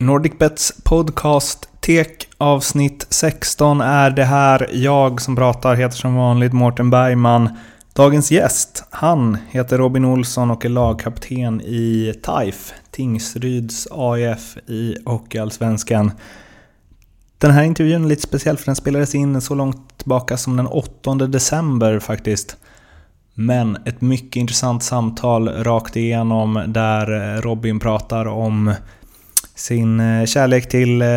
NordicBets podcast Tek avsnitt 16 är det här. Jag som pratar heter som vanligt Mårten Bergman. Dagens gäst, han heter Robin Olsson och är lagkapten i TAIF, Tingsryds AIF i Hockeyallsvenskan. Den här intervjun är lite speciell för den spelades in så långt tillbaka som den 8 december faktiskt. Men ett mycket intressant samtal rakt igenom där Robin pratar om sin eh, kärlek till eh,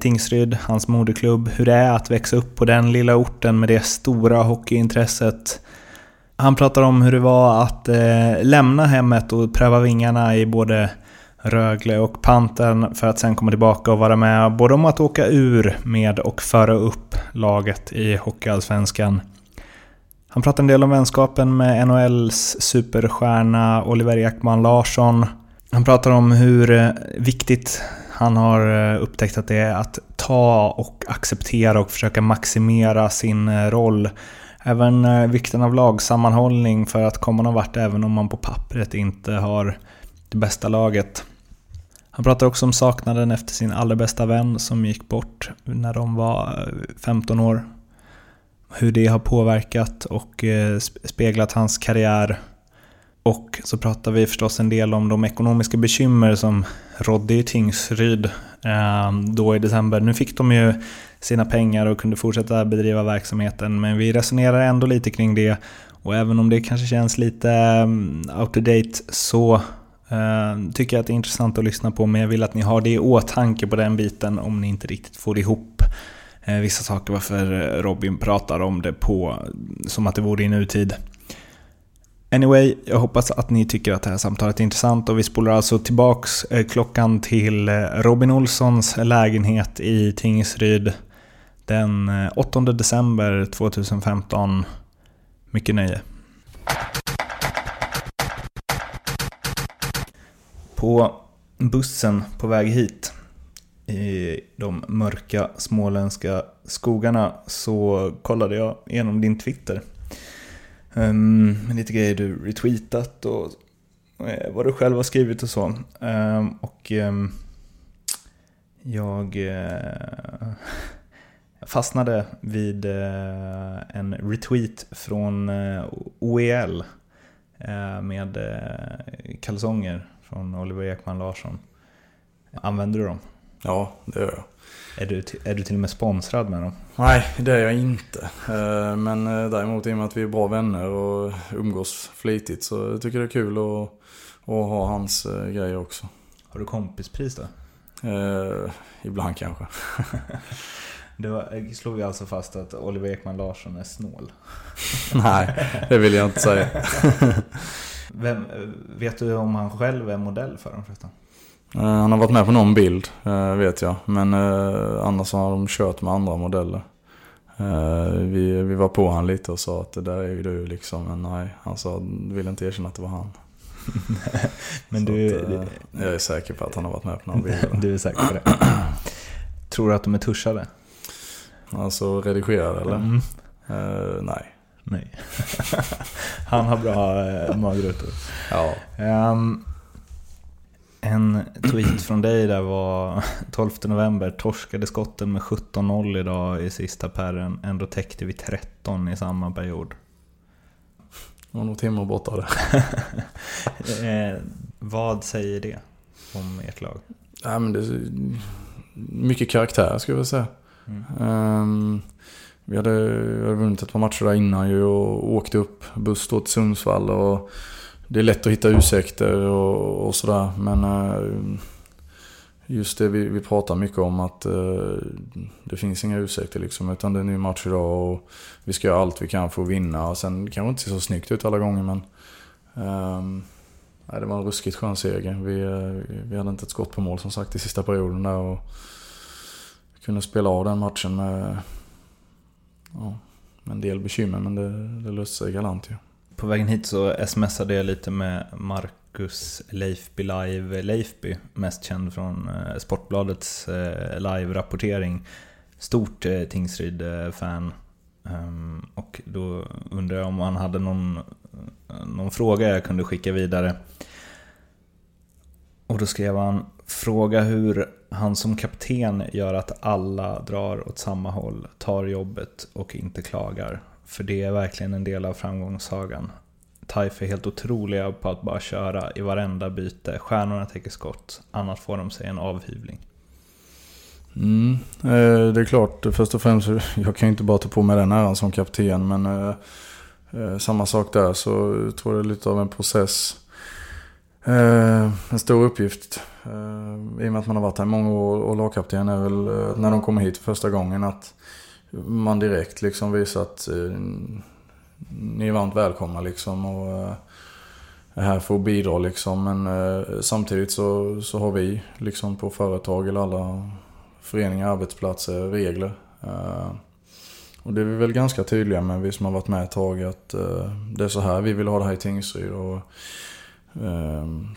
Tingsryd, hans moderklubb, hur det är att växa upp på den lilla orten med det stora hockeyintresset. Han pratar om hur det var att eh, lämna hemmet och pröva vingarna i både Rögle och Panten för att sen komma tillbaka och vara med både om att åka ur med och föra upp laget i Hockeyallsvenskan. Han pratar en del om vänskapen med NHLs superstjärna Oliver Ekman Larsson han pratar om hur eh, viktigt han har eh, upptäckt att det är att ta och acceptera och försöka maximera sin eh, roll. Även vikten av lagsammanhållning för att komma någon vart även om man på pappret inte har det bästa laget. Han pratar också om saknaden efter sin allra bästa vän som gick bort när de var 15 år. Hur det har påverkat och speglat hans karriär och så pratar vi förstås en del om de ekonomiska bekymmer som rådde i Tingsryd ehm, då i december. Nu fick de ju sina pengar och kunde fortsätta bedriva verksamheten men vi resonerar ändå lite kring det och även om det kanske känns lite ehm, out to date så ehm, tycker jag att det är intressant att lyssna på men jag vill att ni har det i åtanke på den biten om ni inte riktigt får ihop eh, vissa saker varför Robin pratar om det på som att det vore i nutid. Anyway, jag hoppas att ni tycker att det här samtalet är intressant och vi spolar alltså tillbaks eh, klockan till eh, Robin Olssons lägenhet i Tingsryd den eh, 8 december 2015. Mycket nöje. På bussen på väg hit i de mörka småländska skogarna så kollade jag igenom din Twitter. Um, lite grejer du retweetat och uh, vad du själv har skrivit och så. Um, och um, jag uh, fastnade vid uh, en retweet från OEL med kalsonger från Oliver Ekman Larsson. Använder du dem? Ja, det gör jag. Är du, är du till och med sponsrad med dem? Nej, det är jag inte. Eh, men eh, däremot i och med att vi är bra vänner och umgås flitigt så jag tycker jag det är kul att, att ha hans eh, grejer också. Har du kompispris då? Eh, ibland kanske. Då slår vi alltså fast att Oliver Ekman Larsson är snål. Nej, det vill jag inte säga. Vem, vet du om han själv är modell för dem förresten? Eh, han har varit med på någon bild, eh, vet jag. Men eh, annars har de kört med andra modeller. Vi, vi var på han lite och sa att det där är ju du liksom. Men nej, han sa, vill inte erkänna att det var han. men du, att, jag är säker på att han har varit med på någon bild. du är säker på det? Tror du att de är tuschade? Alltså redigerade eller? Mm. Uh, nej. Nej. han har bra magrutor. Ja. Um, en tweet från dig där var 12 november. Torskade skotten med 17-0 idag i sista pärren. Ändå täckte vi 13 i samma period. Det var nog timmar borta det. eh, vad säger det om ert lag? Ja, men det är mycket karaktär skulle jag säga. Mm. Um, vi hade, vi hade vunnit ett par matcher där innan ju och åkte upp buss till Sundsvall. Och det är lätt att hitta ursäkter och, och sådär. Men eh, just det vi, vi pratar mycket om att eh, det finns inga ursäkter liksom. Utan det är en ny match idag och vi ska göra allt vi kan för att vinna. Och sen det kanske inte ser så snyggt ut alla gånger men ehm, nej, det var en ruskigt skön seger. Vi, eh, vi hade inte ett skott på mål som sagt i sista perioden där. Och kunde spela av den matchen med, ja, med en del bekymmer men det, det löste sig galant ju. Ja. På vägen hit så smsade jag lite med Marcus Leifby Live Leifby, mest känd från eh, Sportbladets eh, live-rapportering. Stort eh, Tingsryd-fan. Ehm, och då undrar jag om han hade någon, någon fråga jag kunde skicka vidare. Och då skrev han fråga hur han som kapten gör att alla drar åt samma håll, tar jobbet och inte klagar. För det är verkligen en del av framgångssagan. Taif är helt otroliga på att bara köra i varenda byte. Stjärnorna täcker skott, annars får de sig en avhyvling. Mm, eh, det är klart, först och främst, jag kan ju inte bara ta på mig den äran som kapten. Men eh, eh, samma sak där, så jag tror det är lite av en process. Eh, en stor uppgift. Eh, I och med att man har varit här i många år och lagkapten är väl eh, när de kommer hit första gången att man direkt liksom visar att eh, ni är varmt välkomna liksom. Och, är här för att bidra liksom. Men eh, samtidigt så, så har vi liksom på företag eller alla föreningar, arbetsplatser, regler. Och det är vi väl ganska tydliga med, vi som har varit med ett tag, att det är så här vi vill ha det här i Tingsryd. Och,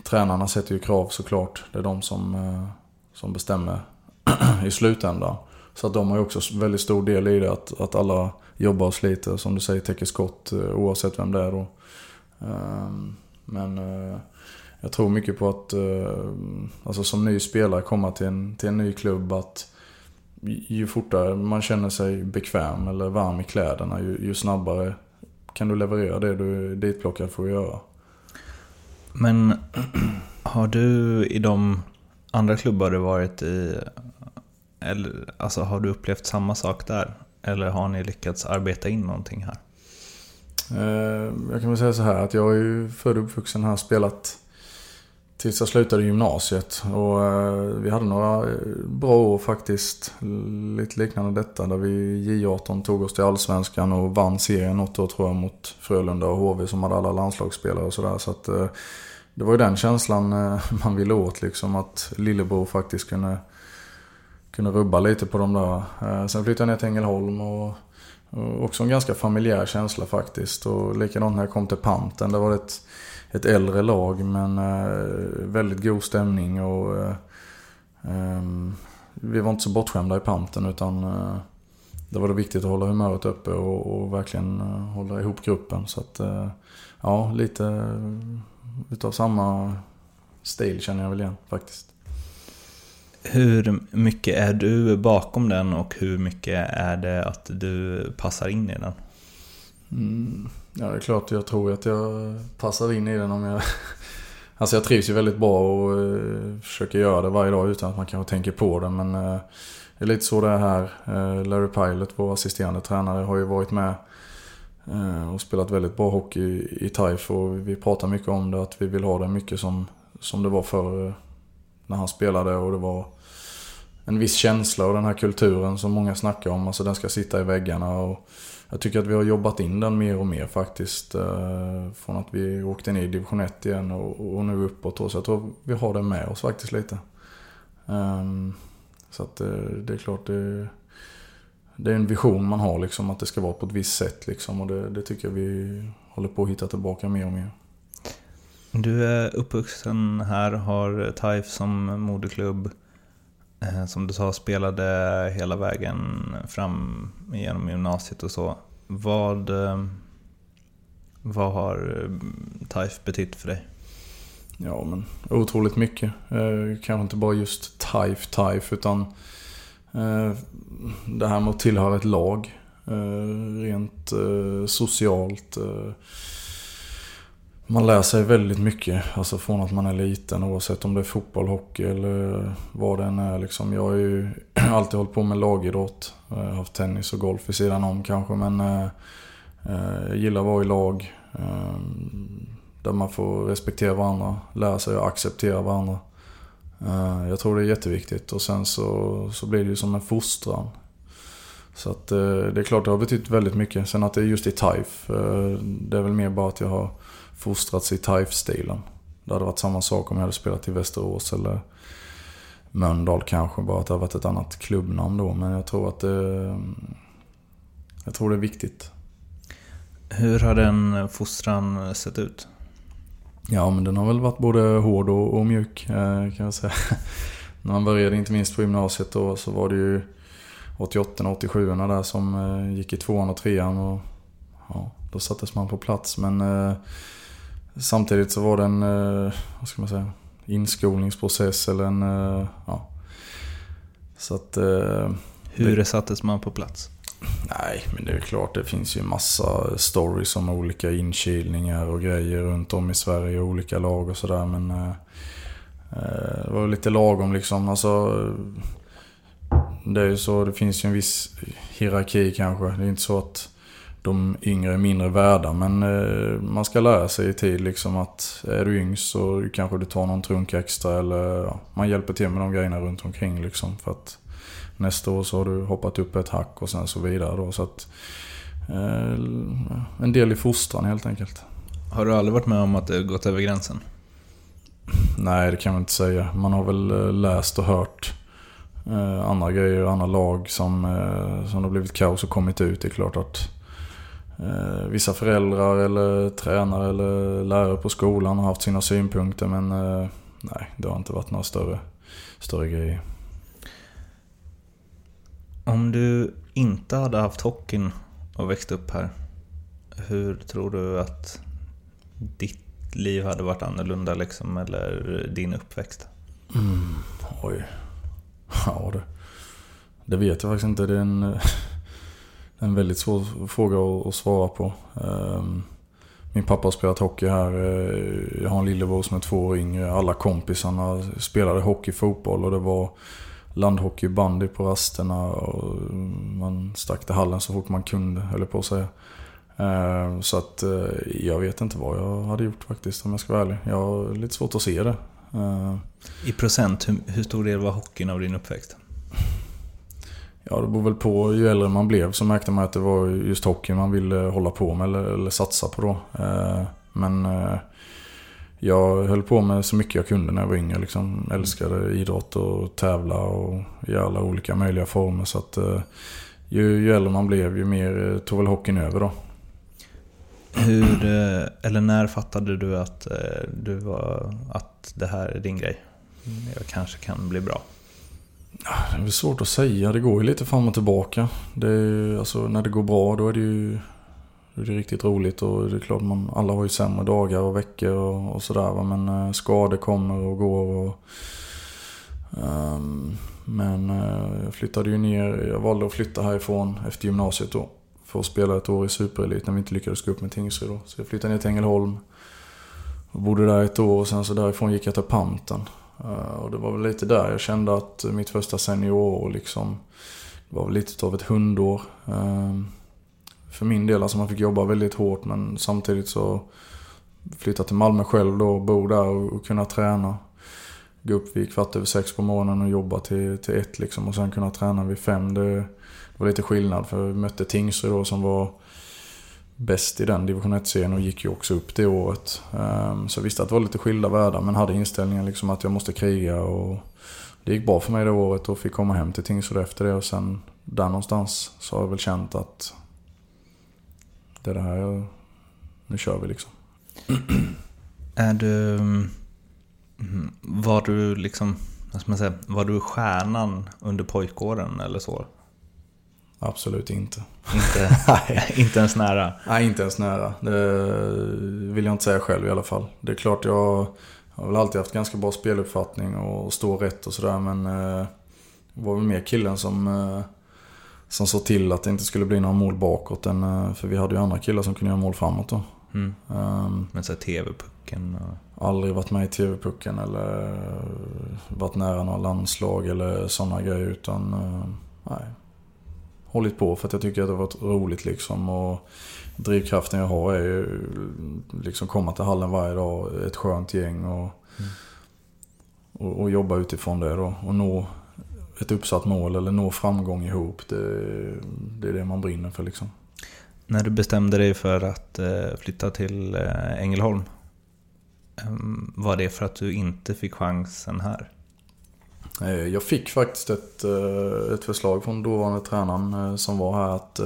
tränarna sätter ju krav såklart. Det är de som, som bestämmer i slutändan. Så att de har ju också väldigt stor del i det, att, att alla jobbar och sliter, som du säger, täcker skott eh, oavsett vem det är då. Ehm, men eh, jag tror mycket på att, eh, alltså som ny spelare, komma till en, till en ny klubb. att Ju fortare man känner sig bekväm eller varm i kläderna, ju, ju snabbare kan du leverera det du är ditplockad för att göra. Men har du i de andra klubbar du varit i, eller, alltså har du upplevt samma sak där? Eller har ni lyckats arbeta in någonting här? Eh, jag kan väl säga så här att jag är ju född och uppvuxen här, spelat Tills jag slutade gymnasiet. Och eh, vi hade några eh, bra år faktiskt. Lite liknande detta. Där vi J18 tog oss till Allsvenskan och vann serien något år tror jag mot Frölunda och HV som hade alla landslagsspelare och sådär. Så att det var ju den känslan man ville åt liksom. Att lillebror faktiskt kunde, kunde rubba lite på de där. Eh, sen flyttade jag ner till Ängelholm och också en ganska familjär känsla faktiskt. Och likadant när jag kom till Panten. Det var ett ett äldre lag men eh, väldigt god stämning och um, vi var inte så bortskämda i panten utan uh, det var det viktigt att hålla humöret uppe och, och verkligen hålla ihop gruppen. Så att ja, lite utav samma stil känner jag väl igen faktiskt. Hur mycket är du bakom den och hur mycket är det att du passar in i den? Mm. Ja, det är klart jag tror att jag passar in i den om jag... Alltså jag trivs ju väldigt bra och uh, försöker göra det varje dag utan att man kanske tänker på det. Men uh, det är lite så det är här. Uh, Larry Pilot, vår assisterande tränare, har ju varit med och spelat väldigt bra hockey i, i TAIF. Och vi pratar mycket om det, att vi vill ha det mycket som, som det var förr när han spelade. Och det var en viss känsla och den här kulturen som många snackar om. Alltså den ska sitta i väggarna. Och, jag tycker att vi har jobbat in den mer och mer faktiskt. Eh, från att vi åkte ner i division 1 igen och, och nu uppåt. Så jag tror vi har det med oss faktiskt lite. Ehm, så att det, det är klart det, det är en vision man har liksom att det ska vara på ett visst sätt liksom. Och det, det tycker jag vi håller på att hitta tillbaka mer och mer. Du är uppvuxen här, har TAIF som moderklubb. Eh, som du sa spelade hela vägen fram genom gymnasiet och så. Vad, eh, vad har TAIF betytt för dig? Ja men otroligt mycket. Eh, kanske inte bara just TAIF, TAIF utan det här med att tillhöra ett lag. Rent socialt man lär sig väldigt mycket. Alltså från att man är liten oavsett om det är fotboll, hockey eller vad det än är. Liksom. Jag har ju alltid hållit på med lagidrott. Jag har haft tennis och golf vid sidan om kanske. Men eh, eh, jag gillar att vara i lag. Eh, där man får respektera varandra, lära sig att acceptera varandra. Eh, jag tror det är jätteviktigt. Och sen så, så blir det ju som en fostran. Så att eh, det är klart det har betytt väldigt mycket. Sen att det är just i TAIF. Eh, det är väl mer bara att jag har fostrats i TIFE-stilen. Det hade varit samma sak om jag hade spelat i Västerås eller Mölndal kanske. Bara att det hade varit ett annat klubbnamn då. Men jag tror att det... Jag tror det är viktigt. Hur har den fostran sett ut? Ja, men den har väl varit både hård och, och mjuk eh, kan jag säga. När man började, inte minst på gymnasiet då, så var det ju 88 och 87 där som eh, gick i tvåan och trean. Och, ja, då sattes man på plats. Men eh, Samtidigt så var den, eh, vad ska man säga, inskolningsprocess eller en... Eh, ja. Så att... Eh, Hur det... sattes man på plats? Nej, men det är klart det finns ju massa stories om olika inkilningar och grejer runt om i Sverige. Olika lag och sådär men... Eh, det var lite lagom liksom. Alltså, det är ju så, det finns ju en viss hierarki kanske. Det är inte så att de yngre är mindre värda. Men eh, man ska lära sig i tid liksom att är du yngst så kanske du tar någon trunk extra eller ja, man hjälper till med de grejerna runt omkring liksom. För att nästa år så har du hoppat upp ett hack och sen så vidare då. Så att, eh, en del i fostran helt enkelt. Har du aldrig varit med om att det gått över gränsen? Nej, det kan man inte säga. Man har väl eh, läst och hört eh, andra grejer, andra lag som, som har blivit kaos och kommit ut. Det är klart att eh, vissa föräldrar eller tränare eller lärare på skolan har haft sina synpunkter men eh, nej, det har inte varit några större, större grejer. Om du inte hade haft hockeyn och växt upp här, hur tror du att ditt liv hade varit annorlunda liksom, eller din uppväxt? Mm, oj. Ja du. Det vet jag faktiskt inte. Det är en, en väldigt svår fråga att, svara på. Ehm, min pappa har spelat hockey här. Eh, jag har en lillebror som är två år yngre. Alla kompisarna spelade hockey, fotboll och det var landhockey, bandy på rasterna. Och man stack till hallen så fort man kunde, höll på att säga. Ehm, så att eh, jag vet inte vad jag hade gjort faktiskt om jag ska vara ärlig. Jag har lite svårt att se det. Ehm. I procent, hur, hur stor del var hockeyn av din uppväxt? Ja, det beror väl på. Ju äldre man blev så märkte man att det var just hockey man ville hålla på med eller, eller satsa på då. Eh, men eh, jag höll på med så mycket jag kunde när jag var yngre. Liksom. Älskade idrott och tävla och i alla olika möjliga former. Så att eh, ju, ju äldre man blev ju mer eh, tog väl hockeyn över då. Hur, eh, eller när fattade du att, eh, du var, att det här är din grej? Jag kanske kan bli bra. Det är svårt att säga. Det går ju lite fram och tillbaka. Det är, alltså, när det går bra då är det ju det är riktigt roligt. Och det är klart man, alla har ju sämre dagar och veckor och, och sådär. Men eh, skador kommer och går. Och, um, men eh, jag flyttade ju ner. Jag valde att flytta härifrån efter gymnasiet då för att spela ett år i Superelit när vi inte lyckades gå upp med Tingsryd då. Så jag flyttade ner till Ängelholm. Och bodde där ett år och sen så därifrån gick jag till Panten. Eh, och det var väl lite där jag kände att mitt första seniorår liksom var väl lite av ett hundår. Ehm, för min del, alltså man fick jobba väldigt hårt men samtidigt så flytta till Malmö själv då, bo där och kunna träna. Gå upp vid kvart över sex på morgonen och jobba till, till ett liksom och sen kunna träna vid fem. Det, det var lite skillnad för vi mötte Tingsryd då som var bäst i den division 1-serien och gick ju också upp det året. Ehm, så jag visste att det var lite skilda världar men hade inställningen liksom att jag måste kriga och det gick bra för mig det året och fick komma hem till Tingsryd efter det och sen där någonstans så har jag väl känt att det är det här, jag... nu kör vi liksom. Är du, mm, var du liksom, vad ska man säga, var du stjärnan under pojkåren eller så? Absolut inte. Inte, inte ens nära? Nej, inte ens nära. Det vill jag inte säga själv i alla fall. Det är klart jag har väl alltid haft ganska bra speluppfattning och står rätt och sådär men eh, det var väl mer killen som, eh, som såg till att det inte skulle bli några mål bakåt. Än, eh, för vi hade ju andra killar som kunde göra mål framåt då. Mm. Um, men så TV-pucken? Och... Aldrig varit med i TV-pucken eller varit nära några landslag eller sådana grejer utan nej hållit på för att jag tycker att det har varit roligt liksom. Och drivkraften jag har är ju liksom komma till hallen varje dag, ett skönt gäng och, mm. och, och, jobba utifrån det då. Och nå ett uppsatt mål eller nå framgång ihop. Det, det är det man brinner för liksom. När du bestämde dig för att eh, flytta till eh, Ängelholm, ehm, var det för att du inte fick chansen här? Eh, jag fick faktiskt ett, eh, ett förslag från dåvarande tränaren eh, som var här att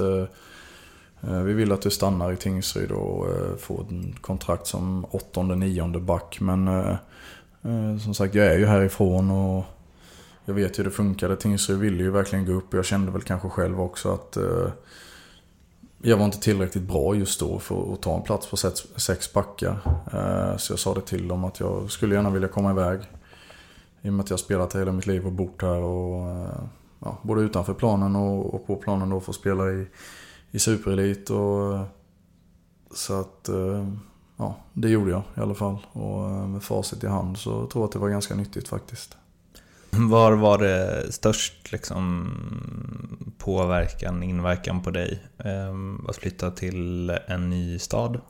vi vill att du stannar i Tingsryd och får ett kontrakt som åttonde, nionde back. Men som sagt, jag är ju härifrån och jag vet hur det funkade. Tingsryd ville ju verkligen gå upp och jag kände väl kanske själv också att jag var inte tillräckligt bra just då för att ta en plats på sex, backar. Så jag sa det till dem att jag skulle gärna vilja komma iväg. I och med att jag spelat hela mitt liv och bott här och eh, ja, både utanför planen och, och på planen då få spela i, i superelit. Och, så att eh, ja, det gjorde jag i alla fall. Och med facit i hand så tror jag att det var ganska nyttigt faktiskt. Var var det störst liksom, påverkan, inverkan på dig? Ehm, att flytta till en ny stad?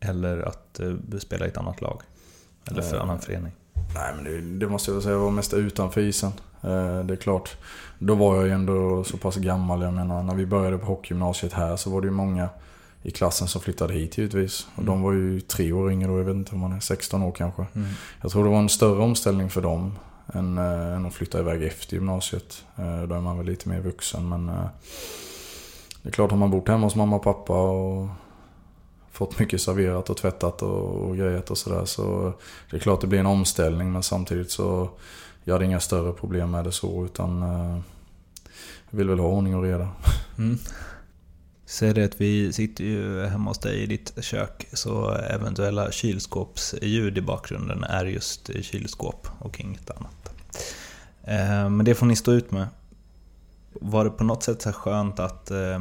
Eller att spela i ett annat lag? Eller för en annan förening? Nej men det, det, måste jag säga var mest utanför isen. Eh, det är klart. Då var jag ju ändå så pass gammal. Jag menar när vi började på hockeygymnasiet här så var det ju många i klassen som flyttade hit givetvis. Och mm. de var ju tre år yngre då, jag vet inte om man är 16 år kanske. Mm. Jag tror det var en större omställning för dem än, äh, än att flytta iväg efter gymnasiet. Äh, då är man väl lite mer vuxen men äh, det är klart har man bott hemma hos mamma och pappa och fått mycket serverat och tvättat och, och grejat och sådär så det är klart det blir en omställning men samtidigt så jag hade inga större problem med det så utan eh, jag vill väl ha ordning och reda. Mm. Säg det att vi sitter ju hemma hos dig i ditt kök, så eventuella kylskåpsljud i bakgrunden är just kylskåp och inget annat. Eh, men det får ni stå ut med. Var det på något sätt så skönt att... eh,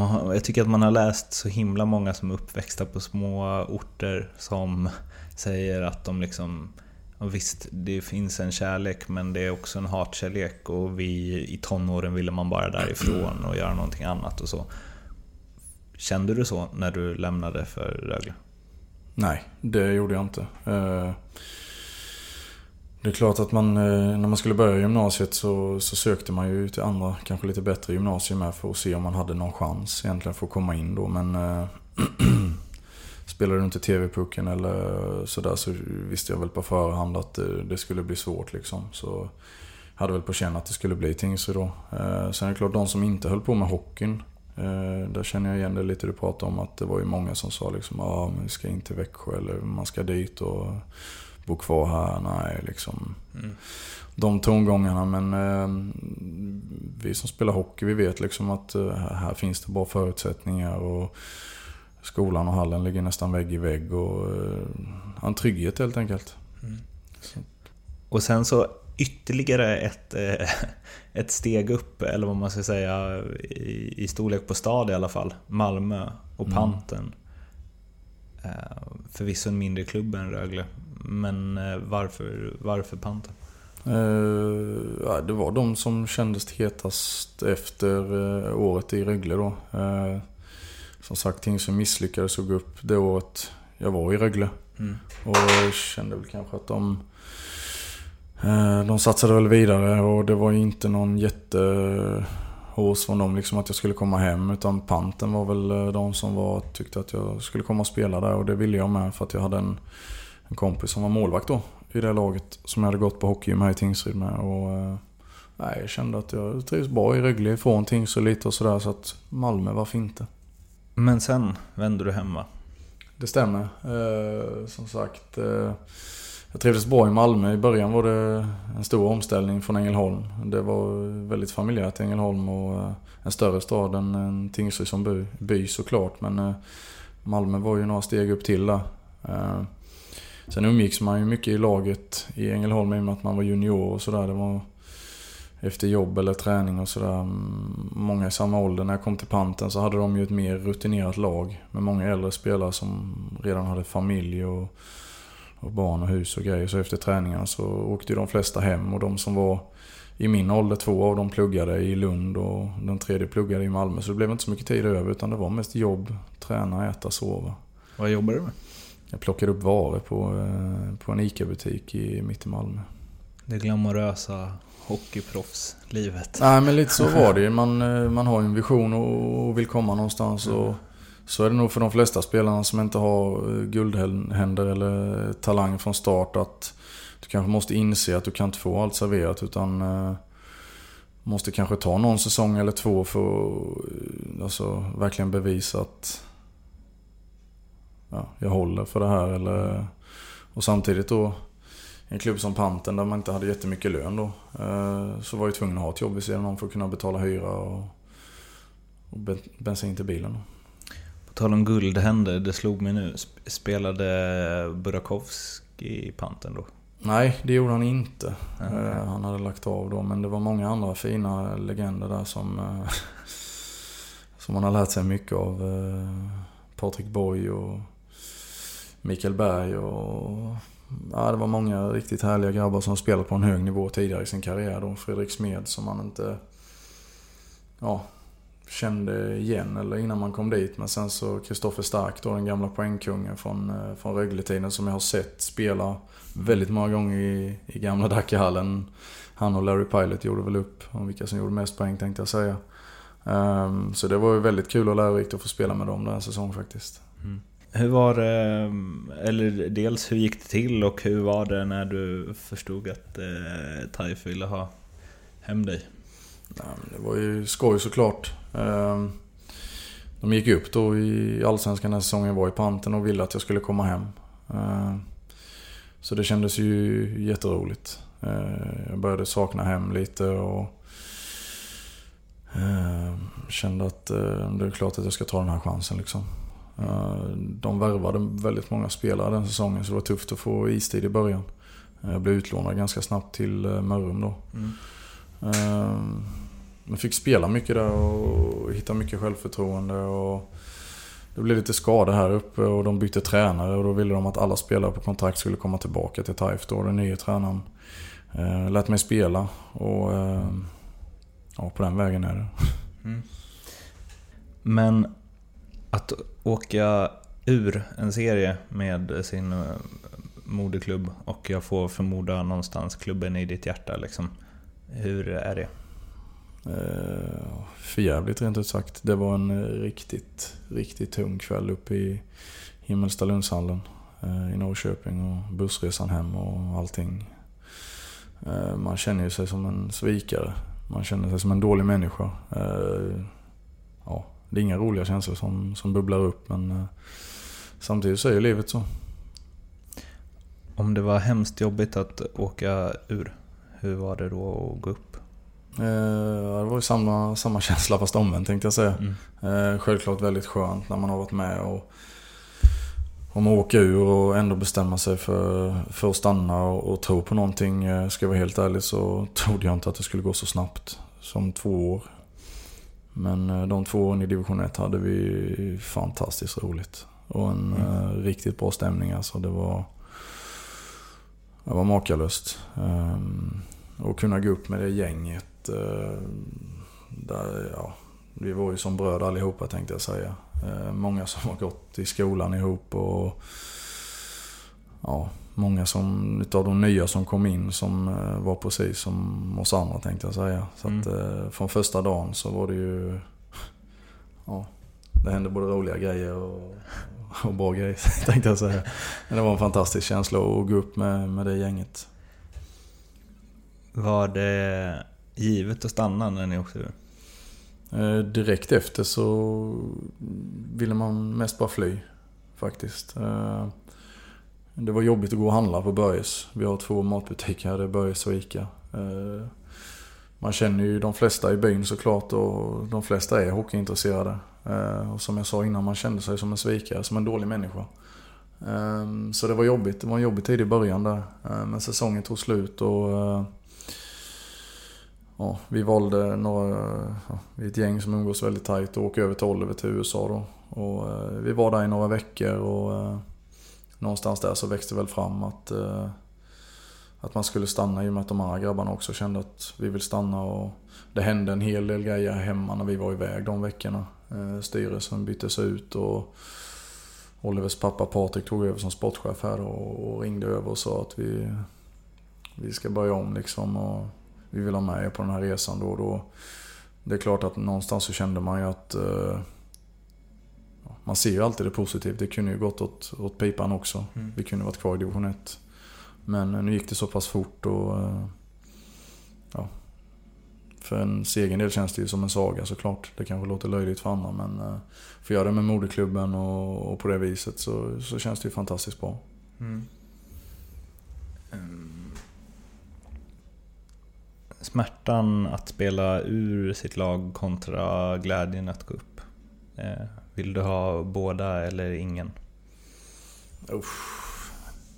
eh, jag tycker att man har läst så himla många som är uppväxta på små orter som säger att de liksom och visst, det finns en kärlek men det är också en hatkärlek och vi i tonåren ville man bara därifrån och göra någonting annat och så. Kände du så när du lämnade för Rögle? Nej, det gjorde jag inte. Eh, det är klart att man, eh, när man skulle börja gymnasiet så, så sökte man ju till andra, kanske lite bättre gymnasier med för att se om man hade någon chans egentligen för att komma in då. Men äh, Spelade du inte TV-pucken eller sådär så visste jag väl på förhand att det, det, skulle bli svårt liksom. Så jag hade väl på känn att det skulle bli Tingsryd då. Äh, sen är det klart, de som inte höll på med hockeyn. Äh, där känner jag igen det lite du pratade om att det var ju många som sa liksom ah, vi ska in till Växjö eller man ska dit och bo kvar här. Nej, liksom. Mm. De tongångarna men eh, vi som spelar hockey vi vet liksom att eh, här finns det bra förutsättningar. och skolan och hallen ligger nästan vägg i vägg och uh, en trygghet helt enkelt. Mm. Och sen så ytterligare ett, eh, ett steg upp, eller vad man ska säga, i, i storlek på stad i alla fall. Malmö och mm. Panten. Mm. Förvisso en mindre klubb än Rögle, men varför, varför Panten? Uh, det var de som kändes hetast efter året i Rögle då. Som sagt, Tingsryd misslyckades och gå upp det året jag var i Rögle. Mm. Och kände väl kanske att de... Eh, de satsade väl vidare och det var inte någon jättehås från dem liksom att jag skulle komma hem. Utan panten var väl eh, de som var, tyckte att jag skulle komma och spela där. Och det ville jag med för att jag hade en, en kompis som var målvakt då. I det laget som jag hade gått på hockeygym här i Tingsryd med. Och, eh, nej, jag kände att jag trivs bra i Rögle ifrån Tingsryd lite och sådär. Så att Malmö, varför inte? Men sen vände du hem va? Det stämmer. Eh, som sagt. Eh, jag trivdes bra i Malmö. I början var det en stor omställning från Ängelholm. Det var väldigt familjärt i Ängelholm och eh, en större stad än Tingsryd som by, by såklart. Men eh, Malmö var ju några steg upp till där. Eh, sen umgicks man ju mycket i laget i Ängelholm i och med att man var junior och sådär. Det var efter jobb eller träning och sådär. Mm, många i samma ålder. När jag kom till Panten så hade de ju ett mer rutinerat lag. Med många äldre spelare som redan hade familj och, och barn och hus och grejer. Så efter träningarna så åkte de flesta hem och de som var i min ålder, två av dem pluggade i Lund och den tredje pluggade i Malmö. Så det blev inte så mycket tid över utan det var mest jobb, träna, äta, sova. Vad jobbar du med? Jag plockade upp varor på, eh, på en ICA-butik mitt i Malmö. Det glamorösa hockeyproffslivet. Nej men lite så var det ju. Man, eh, man har ju en vision och vill komma någonstans. Och så är det nog för de flesta spelarna som inte har eh, guldhänder eller eh, talang från start att du kanske måste inse att du kan inte få allt serverat utan eh, måste kanske ta någon säsong eller två för att alltså, verkligen bevisa att ja, jag håller för det här. Eller, och samtidigt då en klubb som Panten där man inte hade jättemycket lön då. Eh, så var jag tvungen att ha ett jobb vid sidan om för att kunna betala hyra och och bensin till bilen. Då. Tal om guldhänder, det slog mig nu. Spelade Burakovsky i panten då? Nej, det gjorde han inte. Okay. Han hade lagt av då, men det var många andra fina legender där som, som man har lärt sig mycket av. Patrik Boy och Mikael Berg och... Ja, det var många riktigt härliga grabbar som spelat på en hög nivå tidigare i sin karriär då. Fredrik Smed som man inte... Ja, kände igen eller innan man kom dit. Men sen så Kristoffer Stark då, den gamla poängkungen från, eh, från Rögle-tiden som jag har sett spela väldigt många gånger i, i gamla Dackehallen. Han och Larry Pilot gjorde väl upp om vilka som gjorde mest poäng tänkte jag säga. Um, så det var ju väldigt kul och lärorikt att få spela med dem den här säsongen faktiskt. Mm. Hur var det, eller dels hur gick det till och hur var det när du förstod att eh, Taif ville ha hem dig? Ja, det var ju skoj såklart. Um, de gick upp då i Allsvenskan den säsongen var i panten och ville att jag skulle komma hem. Uh, så det kändes ju jätteroligt. Uh, jag började sakna hem lite och Eh, kände att eh, det är klart att jag ska ta den här chansen liksom. Eh, de värvade väldigt många spelare den säsongen så det var tufft att få istid i början. Jag blev utlånad ganska snabbt till Mörrum då. Mm. Jag fick spela mycket där och hitta mycket självförtroende. Och det blev lite skador här uppe och de bytte tränare och då ville de att alla spelare på kontrakt skulle komma tillbaka till Taif då. Den nya tränaren eh, lät mig spela. Och eh, ja, på den vägen är det. Mm. Men att åka ur en serie med sin eh, moderklubb och jag får förmoda någonstans klubben i ditt hjärta. Liksom. Hur är det? Eh, Förjävligt rent ut sagt. Det var en eh, riktigt, riktigt tung kväll uppe i Himmelstalundshallen eh, i Norrköping och bussresan hem och allting. Man känner ju sig som en svikare man känner sig som en dålig människa. Ja, det är inga roliga känslor som, som bubblar upp men samtidigt så är ju livet så. Om det var hemskt jobbigt att åka ur, hur var det då att gå upp? Eh, det var ju samma, samma känsla fast omvänt tänkte jag säga. Mm. Självklart väldigt skönt när man har varit med och om att åka ur och ändå bestämma sig för, för att stanna och, och tro på någonting. Eh, ska jag vara helt ärlig så trodde jag inte att det skulle gå så snabbt som två år. Men eh, de två åren i division 1 hade vi fantastiskt roligt. Och en mm. riktigt bra stämning alltså. Det var, det var makalöst. Um, och kunna gå upp med det gänget. Uh, där, ja, vi var ju som bröder allihopa tänkte jag säga. Eh, många som har gått i skolan ihop och ja, många som, utav de nya som kom in som eh, var precis som oss andra tänkte jag säga. Så att mm. Eh, från första dagen så var det ju, ja, det hände både roliga grejer och, och bra grejer tänkte jag säga. Men det var en fantastisk känsla att gå upp med, med det gänget. Var det givet att stanna när ni åkte ur? Eh, direkt efter så ville man mest bara fly. Faktiskt. Eh, det var jobbigt att gå och handla på Börjes. Vi har två matbutiker här, det är Börjes och Ica. Eh, man känner ju de flesta i byn såklart och de flesta är hockeyintresserade. Och som jag sa innan, man kände sig som en svikare, som en dålig människa. Så det var jobbigt. Det var en jobbig tid i början där. Men säsongen tog slut och ja, vi valde några, ja, vi är ett gäng som umgås väldigt tajt och åker över till Oliver till USA då. Och, eh, vi var där i några veckor och eh, någonstans där så växte väl fram att, eh, att man skulle stanna i och med att de andra grabbarna också kände att vi vill stanna. Och det hände en hel del grejer hemma när vi var iväg de veckorna. Eh, styrelsen byttes ut och Olivers pappa Patrik tog över som sportchef här och, och ringde över och sa att vi, vi ska börja om liksom. Och, vi vill ha med er på den här resan då. då det är klart att någonstans så kände man ju att eh, man ser ju alltid det positiva. Det kunde ju gått åt, åt pipan också. Mm. Vi kunde varit kvar i division 1. Men nu gick det så pass fort och eh, ja, för en egen del känns det ju som en saga såklart. Det kanske låter löjligt för andra men eh, för att göra det med moderklubben och, och, på det viset så, så känns det ju fantastiskt bra. Mm. Um smärtan att spela ur sitt lag kontra glädjen att gå upp? Eh, vill du ha båda eller ingen? Usch.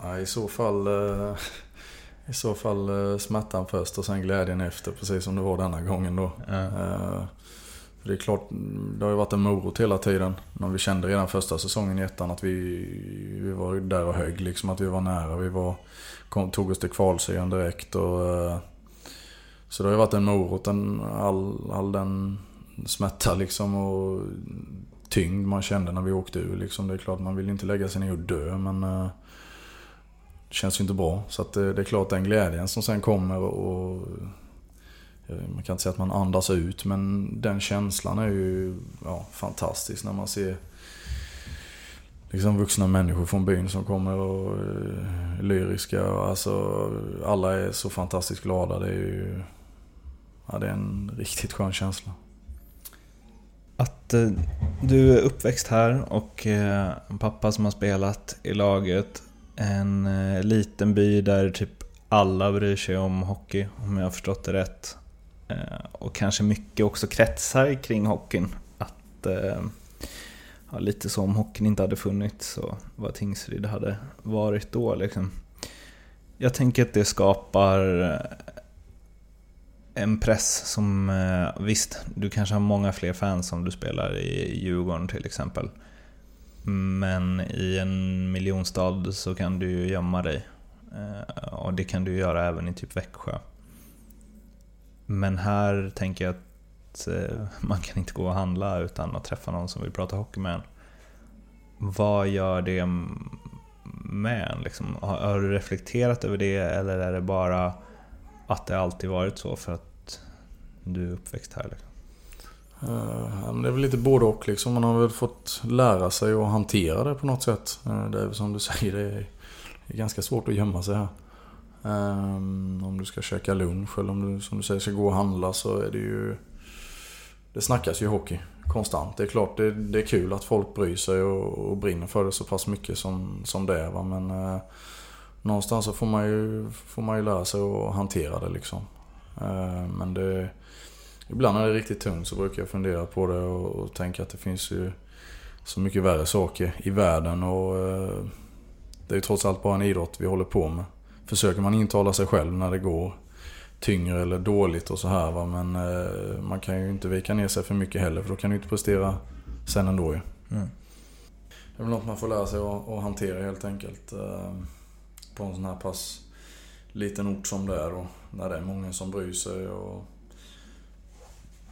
Ja, I så fall, eh, i så fall eh, smärtan först och sen glädjen efter, precis som det var denna gången då. Ja. Det är klart, det har ju varit en morot hela tiden. Men vi kände redan första säsongen i ettan att vi, vi var där och högg. Liksom att vi var nära. Vi var, kom, tog oss till kvalserien direkt. Och, så det har ju varit en morot. En, all, all den smärta liksom och tyngd man kände när vi åkte ur. Liksom. Det är klart, man vill inte lägga sig ner och dö. Men eh, det känns ju inte bra. Så att det, det är klart den glädjen som sen kommer och, och eh, man kan inte säga att man andas ut men den känslan är ju ja, fantastisk när man ser liksom vuxna människor från byn som kommer och är lyriska. Alltså, alla är så fantastiskt glada. Det är ju ja, det är en riktigt skön känsla. Att eh, du är uppväxt här och eh, en pappa som har spelat i laget. En eh, liten by där typ alla bryr sig om hockey, om jag har förstått det rätt. Eh, och kanske mycket också kretsar kring hockeyn. Att, eh, ja, lite så om hockeyn inte hade funnits så vad Tingsryd hade varit då liksom. Jag tänker att det skapar en press som, eh, visst, du kanske har många fler fans om du spelar i Djurgården till exempel. Men i en miljonstad så kan du ju gömma dig. Eh, och det kan du göra även i typ Växjö. Men här tänker jag att eh, man kan inte gå och handla utan att träffa någon som vill prata hockey med en. Vad gör det med en? Liksom? Har du reflekterat över det eller är det bara att det alltid varit så för att du är uppväxt här? Liksom? Eh, det är väl lite både och liksom. Man har väl fått lära sig att hantera det på något sätt. Eh, det är väl som du säger, det är det är ganska svårt att gömma sig här. Eh, om du ska käka lunch eller om du som du säger ska gå och handla så är det ju... Det snackas ju hockey konstant. Det är klart det, det är kul att folk bryr sig och, och brinner för det så pass mycket som, som det är. Va? Men eh, någonstans så får man, ju, får man ju lära sig att hantera det liksom. Eh, men det... Ibland när det är riktigt tungt så brukar jag fundera på det och, och tänka att det finns ju så mycket värre saker i världen och eh, det är ju trots allt bara en idrott vi håller på med. Försöker man intala sig själv när det går tyngre eller dåligt och så här va. Men eh, man kan ju inte vika ner sig för mycket heller för då kan du inte prestera sen ändå ju. Mm. Det är väl något man får lära sig att, att hantera helt enkelt. På en sån här pass liten ort som det är och när det är många som bryr sig och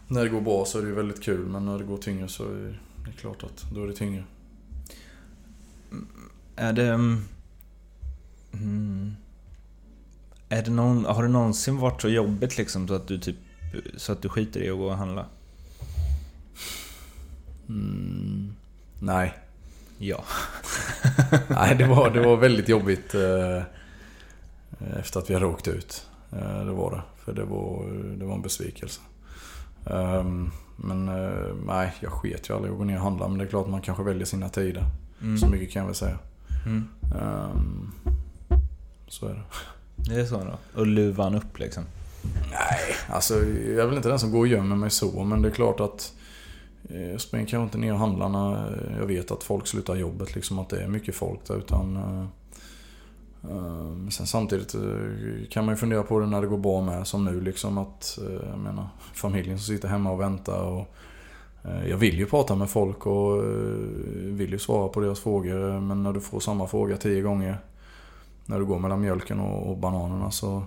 när det går bra så är det ju väldigt kul men när det går tyngre så är det klart att då är det tyngre. Är det... Mm, är det någon, har det någonsin varit så jobbigt liksom så att du typ så att du skiter i att gå och handla? Mm, nej. Ja. Nej, det var, det var väldigt jobbigt eh, efter att vi hade åkt ut. Eh, det var det. För det var, det var en besvikelse. Ehm, men eh, nej, jag sket ju aldrig att gå ner och handla. Men det är klart man kanske väljer sina tider. Mm. Så mycket kan jag väl säga. Mm. Ehm, så är det. Det är så då? Och luvan upp liksom? Nej, alltså jag är väl inte den som går och gömmer mig så. Men det är klart att jag springer kanske inte ner och handlar när jag vet att folk slutar jobbet. Liksom att det är mycket folk där. Utan, eh, eh, sen samtidigt eh, kan man ju fundera på det när det går bra med. Som nu liksom att, eh, jag menar, familjen som sitter hemma och väntar. Och, eh, jag vill ju prata med folk och eh, vill ju svara på deras frågor. Men när du får samma fråga tio gånger. När du går mellan mjölken och, bananerna så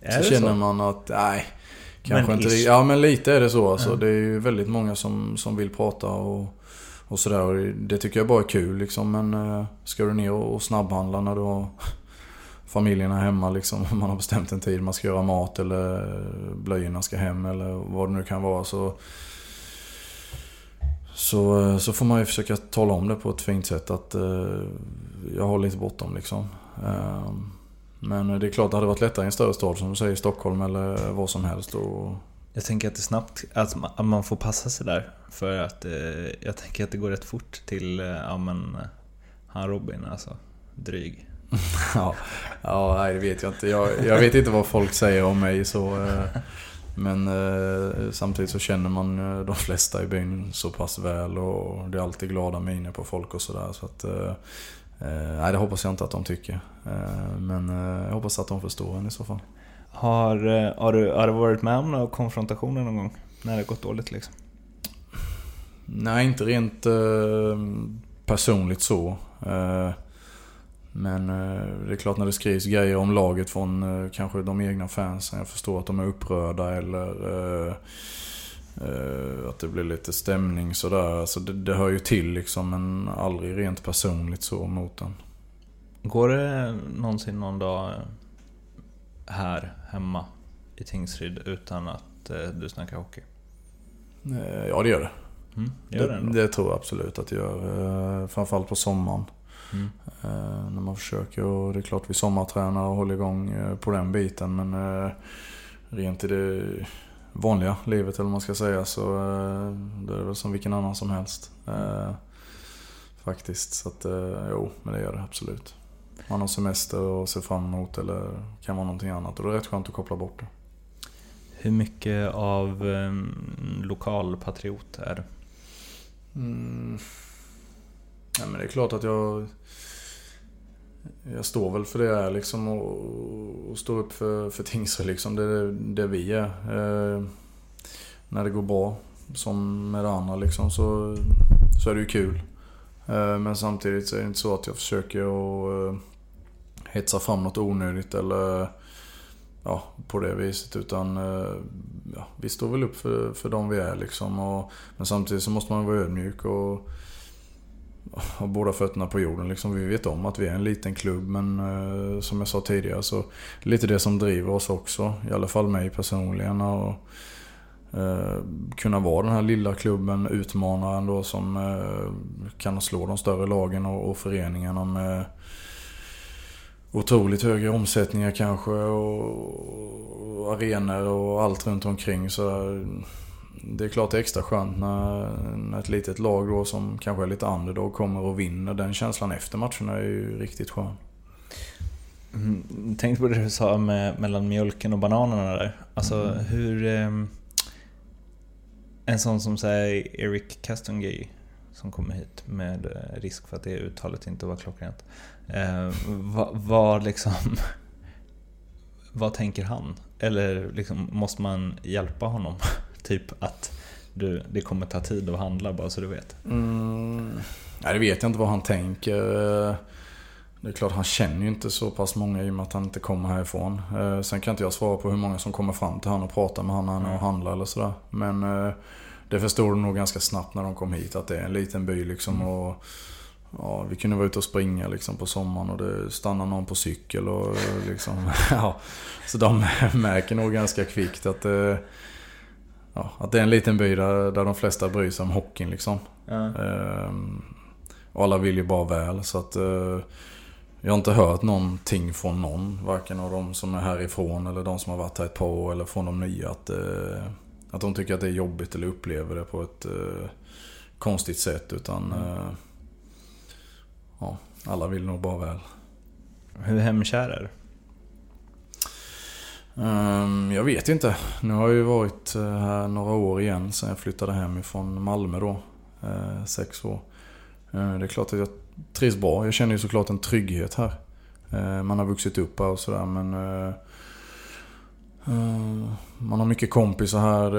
så känner så? man att, nej. Kanske Men inte ish. Ja men lite är det så alltså. Ja. Det är ju väldigt många som, som vill prata och, och sådär. Och det- tycker jag bara är kul liksom. Men eh, ska du ner och, snabbhandla när du har familjen här hemma liksom. Man har bestämt en tid man ska göra mat eller blöjorna ska hem eller vad det nu kan vara. Så, så, eh, så får man ju försöka tala om det på ett fint sätt att eh, jag har lite bråttom liksom. Eh, men det är klart det hade varit lättare i en större stad som du säger Stockholm eller vad som helst. Och, Jag tänker att det snabbt, att man, att man får passa sig där. För att eh, jag tänker att det går rätt fort till, eh, ja men, eh, han Robin alltså. Dryg. ja, ja, nej det vet jag inte. Jag, jag vet inte vad folk säger om mig så. Men eh, samtidigt så känner man de flesta i byn så pass väl och det är alltid glada miner på folk och sådär. Så att, eh, nej, det hoppas jag inte att de tycker. Eh, men eh, jag hoppas att de förstår en i så fall. Har, har, du, har du varit med om några konfrontationer någon gång? När det gått dåligt liksom? Nej, inte rent personligt så. Men eh, det är klart när det skrivs grejer om laget från eh, kanske de egna fansen. Jag förstår att de är upprörda eller eh, att det blir lite stämning sådär. Alltså det, det hör ju till liksom men aldrig rent personligt så mot den. Går det någonsin någon dag här hemma i Tingsryd utan att du snackar hockey? Ja det gör det. Mm, gör det, det, det, tror jag absolut att det gör. Framförallt på sommaren. Mm. Eh, när man försöker och det är klart vi sommartränar och håller igång eh, på den biten men eh, rent i det vanliga livet eller vad man ska säga så det är väl som vilken annan som helst. Faktiskt. Så att jo, men det gör det absolut. Man har semester och ser fram emot eller kan vara någonting annat och det är rätt skönt att koppla bort det. Hur mycket av um, lokalpatriot är du? Mm. Ja, men det är klart att jag jag står väl för det jag är liksom och, och står upp för, för Tingsryd liksom. Det är det vi är. Eh, när det går bra, som med det andra liksom, så, så är det ju kul. Eh, men samtidigt så är det inte så att jag försöker att eh, hetsa fram något onödigt eller ja, på det viset. Utan eh, ja, vi står väl upp för, för de vi är liksom. Och, men samtidigt så måste man vara ödmjuk och ha båda fötterna på jorden. Liksom, vi vet om att vi är en liten klubb men eh, som jag sa tidigare så lite det som driver oss också. I alla fall mig personligen. Och, eh, kunna vara den här lilla klubben, utmanaren då som eh, kan slå de större lagen och, och föreningarna med otroligt högre omsättningar kanske och, och arenor och allt runt omkring. Så eh, det är klart det är extra skönt när, när ett litet lag då som kanske är lite underdog kommer och vinner. Den känslan efter matcherna är ju riktigt skön. Mm, tänk på det du sa med, mellan mjölken och bananerna där. Alltså mm. hur... Eh, en sån som säger Eric Castongay som kommer hit med eh, risk för att det uttalet inte var klockrent. Eh, vad, vad liksom... Vad tänker han? Eller liksom, måste man hjälpa honom? Typ att du, det kommer ta tid att handla bara så du vet. Mm, nej, det vet jag inte vad han tänker. Det är klart, han känner ju inte så pass många i och med att han inte kommer härifrån. Eh, sen kan inte jag svara på hur många som kommer fram till honom och pratar med honom när han handlar eller sådär. Men eh, det förstod de nog ganska snabbt när de kom hit att det är en liten by liksom. Mm. Och, ja, vi kunde vara ute och springa liksom på sommaren och det stannade någon på cykel och liksom, ja. Så de märker nog ganska kvickt att det ja, att det är en liten by där, där de flesta bryr sig om hockeyn liksom. Ja. Ehm, alla vill ju bara väl så att eh, jag har inte hört någonting från någon. Varken av de som är härifrån eller de som har varit här ett par år eller från de nya. Att, eh, att de tycker att det är jobbigt eller upplever det på ett eh, konstigt sätt. Utan mm. eh, ja, alla vill nog bara väl. Hur hemkär är du? Um, jag vet inte. Nu har jag ju varit eh, här några år igen sen jag flyttade hem ifrån Malmö då. Uh, sex år. Uh, det är klart att jag trivs bra. Jag känner ju såklart en trygghet här. Uh, man har vuxit upp här och sådär men... man har mycket kompisar här.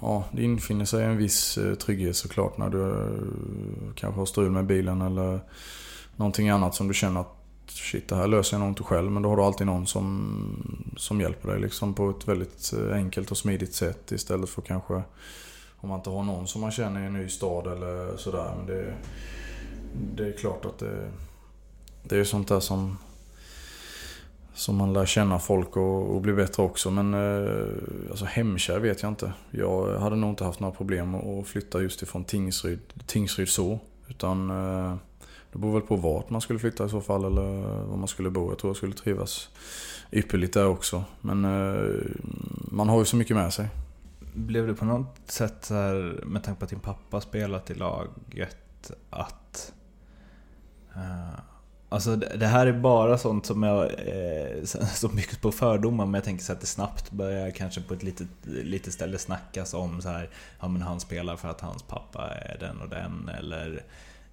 ja, det infinner sig en viss trygghet såklart när du kanske har strul med bilen eller någonting annat som du känner att shit det här löser jag nog inte själv. Men då har du alltid någon som, som hjälper dig liksom på ett väldigt eh, enkelt och smidigt sätt. Istället för kanske om man inte har någon som man känner i en ny stad eller sådär. Men det, det är klart att det, det är sånt där som, som man lär känna folk och, och bli bättre också. Men eh, alltså hemkär vet jag inte. Jag hade nog inte haft några problem att flytta just ifrån Tingsryd, Tingsryd så. Utan eh, det beror väl på vart man skulle flytta i så fall eller var man skulle bo. Jag tror jag skulle trivas ypperligt där också. Men eh, man har ju så mycket med sig. Blev det på något sätt här, med tanke på att din pappa spelat i laget att... Uh, Alltså det här är bara sånt som jag... Eh, som byggs på fördomar, men jag tänker så att det snabbt börjar kanske på ett litet, litet ställe snackas om så här... Ja men han spelar för att hans pappa är den och den, eller...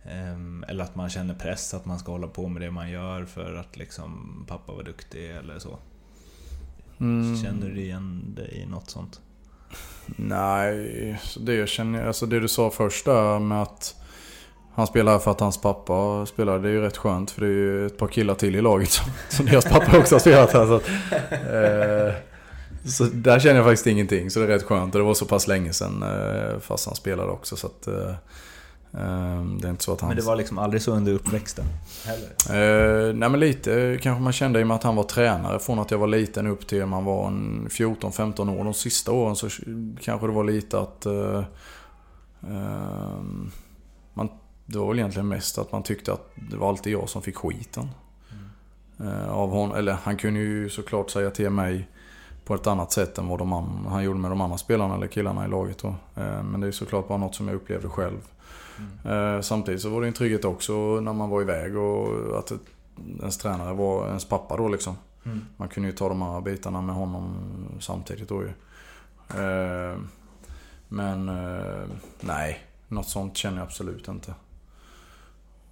Eh, eller att man känner press att man ska hålla på med det man gör för att liksom pappa var duktig eller så. Mm. Känner du igen dig i något sånt? Nej, det jag känner, alltså det du sa först där med att han spelar för att hans pappa spelar. Det är ju rätt skönt för det är ju ett par killar till i laget som, som deras pappa också har spelat här. Så, eh, så där känner jag faktiskt ingenting. Så det är rätt skönt. Och det var så pass länge sedan eh, fast han spelade också. Så att, eh det är inte så att han... Men det var liksom aldrig så under uppväxten? Heller? Eh, nej men lite kanske man kände i och med att han var tränare. Från att jag var liten upp till man var 14-15 år. De sista åren så kanske det var lite att... Eh, eh, man det var väl egentligen mest att man tyckte att det var alltid jag som fick skiten. Mm. Av honom. Eller han kunde ju såklart säga till mig på ett annat sätt än vad de an, han gjorde med de andra spelarna eller killarna i laget. Då. Eh, men det är såklart bara något som jag upplevde själv. Mm. Samtidigt så var det en trygghet också när man var iväg och att ens tränare var ens pappa då liksom. Mm. Man kunde ju ta de här bitarna med honom samtidigt då ju. Men nej, något sånt känner jag absolut inte.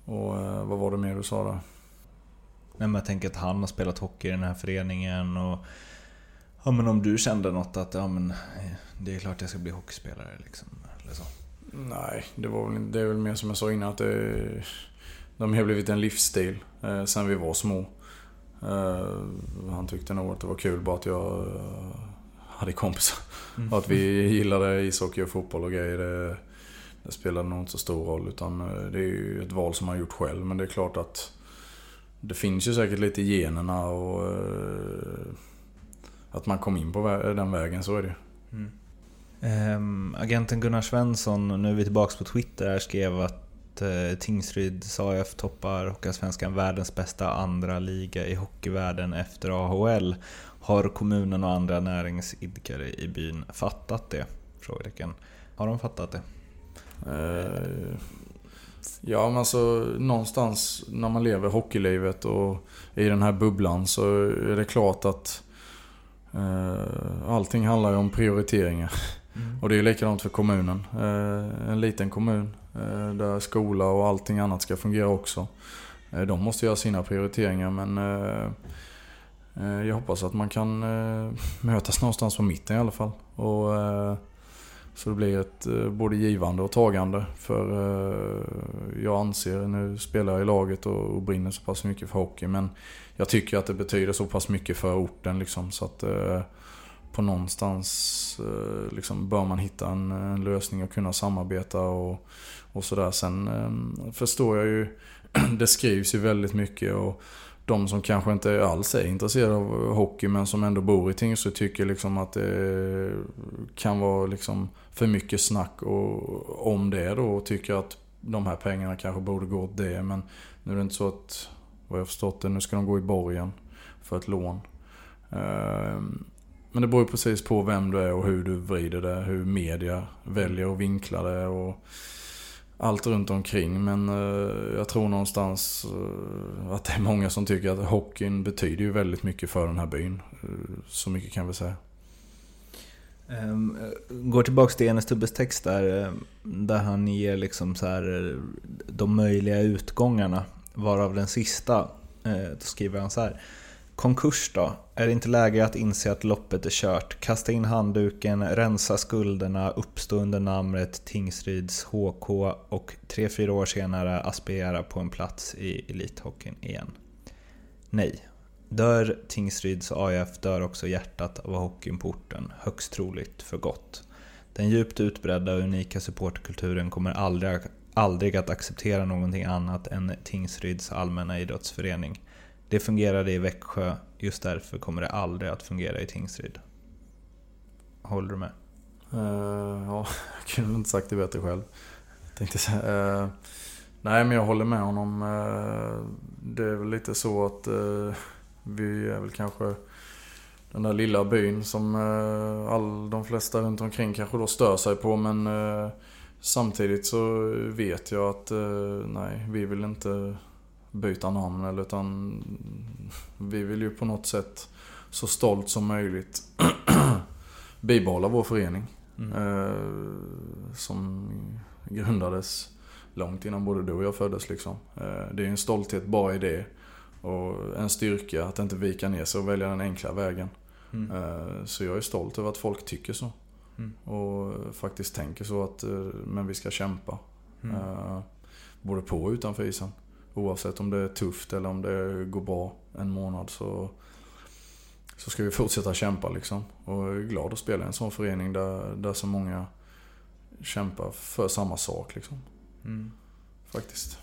Och eh, vad var det mer du sa då? Nej, men jag tänker att han har spelat hockey i den här föreningen och... Ja men om du kände något att ja men det är klart jag ska bli hockeyspelare liksom. Nej, det, var väl, det är väl mer som jag sa innan att det... De har blivit en livsstil eh, sen vi var små. Eh, han tyckte nog att det var kul bara att jag eh, hade kompisar. Mm. Att vi gillade ishockey och fotboll och grejer. Det, det spelar nog inte så stor roll utan eh, det är ju ett val som man gjort själv. Men det är klart att det finns ju säkert lite i generna och eh, att man kom in på den vägen, så är det mm um, Agenten Gunnar Svensson, nu är vi tillbaka på Twitter, skrev att eh, uh, Tingsryds AIF toppar Hockeyallsvenskan världens bästa andra liga i hockeyvärlden efter AHL. Har kommunen och andra näringsidkare i byn fattat det? Frågetecken. Har de fattat det? Eh, ja, men alltså någonstans när man lever hockeylivet och i den här bubblan så är det klart att eh, allting handlar ju om prioriteringar. Mm. Och det är likadant för kommunen. Eh, en liten kommun eh, där skola och allting annat ska fungera också. Eh, de måste göra sina prioriteringar men jag hoppas att man kan mötas någonstans på mitten i alla fall. Och så det blir ett både givande och tagande. För jag anser, nu spelar jag i laget och brinner så pass mycket för hockey. Men jag tycker att det betyder så pass mycket för orten liksom. Så att eh, på någonstans eh, liksom, bör man hitta en, en lösning och kunna samarbeta och, och sådär. Sen eh, förstår jag ju, det skrivs ju väldigt mycket. och de som kanske inte alls är intresserade av hockey men som ändå bor i Tingsryd tycker liksom att det kan vara liksom för mycket snack och, om det då och tycker att de här pengarna kanske borde gå åt det. Men nu är det inte så att, vad jag förstått det, nu ska de gå i borgen för ett lån. Ehm, men det beror precis på vem du är och hur du vrider det, hur media väljer att vinkla det. Och, allt runt omkring. Men eh, jag tror någonstans eh, att det är många som tycker att hockeyn betyder ju väldigt mycket för den här byn. Eh, så mycket kan vi säga. Um, går tillbaks till Enes Tubbes text där, eh, där han ger liksom så här, eh, de möjliga utgångarna. Varav den sista, då skriver han så här. Konkurs då? Är det inte läge att inse att loppet är kört? Kasta in handduken, rensa skulderna, uppstå under namnet Tingsryds HK och tre, fyra år senare aspirera på en plats i elithockeyn igen? Nej. Dör Tingsryds AIF dör också hjärtat av hockeyn på orten, högst troligt för gott. Den djupt utbredda och unika supporterkulturen kommer aldrig, aldrig att acceptera någonting annat än Tingsryds allmänna idrottsförening. Det fungerade i Växjö, just därför kommer det aldrig att fungera i Tingsryd. Håller du med? Uh, ja, jag kunde inte sagt det bättre själv. Tänkte säga. Uh, eh, nej, men jag håller med honom. Uh, det är väl lite så att vi är väl kanske den där lilla byn som all, de flesta runt omkring kanske då stör sig på. Men samtidigt så vet jag att nej, vi vill inte byta namn eller utan vi vill ju på något sätt så stolt som möjligt bibehålla vår förening. Mm. Eh, som grundades långt innan både du och jag föddes liksom. Eh, det är en stolthet bara i det. Och en styrka att inte vika ner sig och välja den enkla vägen. Mm. Eh, så jag är stolt över att folk tycker så. Mm. Och faktiskt tänker så att eh, men vi ska kämpa. Mm. Både på och utanför isen. Oavsett om det är tufft eller om det går bra en månad så, så ska vi fortsätta kämpa liksom. Och jag är glad att spela i en sån förening där, där så många kämpar för samma sak liksom. Mm. Faktiskt.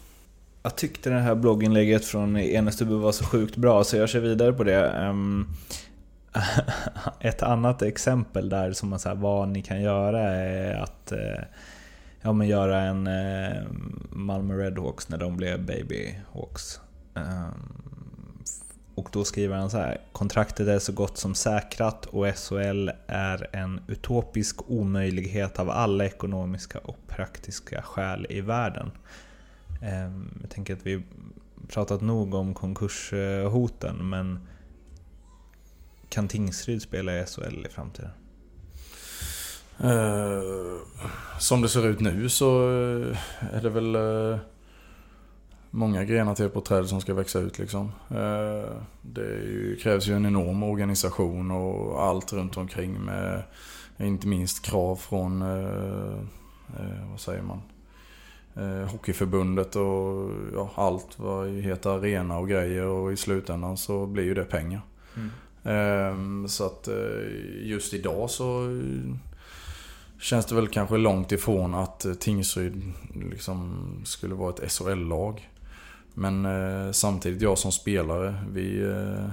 Jag tyckte det här blogginlägget från Enestubu var så sjukt bra så jag kör vidare på det. Um, ett annat exempel där som man säger vad ni kan göra är att uh, ja, men göra en eh, Malmö Redhawks när de blev Baby Hawks. Um, och då skriver han så här. Kontraktet är så gott som säkrat och SHL är en utopisk omöjlighet av alla ekonomiska och praktiska skäl i världen. Um, jag tänker att vi pratat nog om konkurshoten, men kan Tingsryd spela i SHL i framtiden? Uh, som det ser ut nu så är det väl uh, många grenar till på träd som ska växa ut liksom. Det ju, krävs ju en enorm organisation och allt runt omkring med inte minst krav från, vad säger man, eh, Hockeyförbundet och ja, allt vad heter arena och grejer och i slutändan så blir ju det pengar. Mm. Eh, så att eh, just idag så känns det väl kanske långt ifrån att eh, Tingsryd liksom skulle vara ett SHL-lag. Men eh, samtidigt jag som spelare, vi, eh,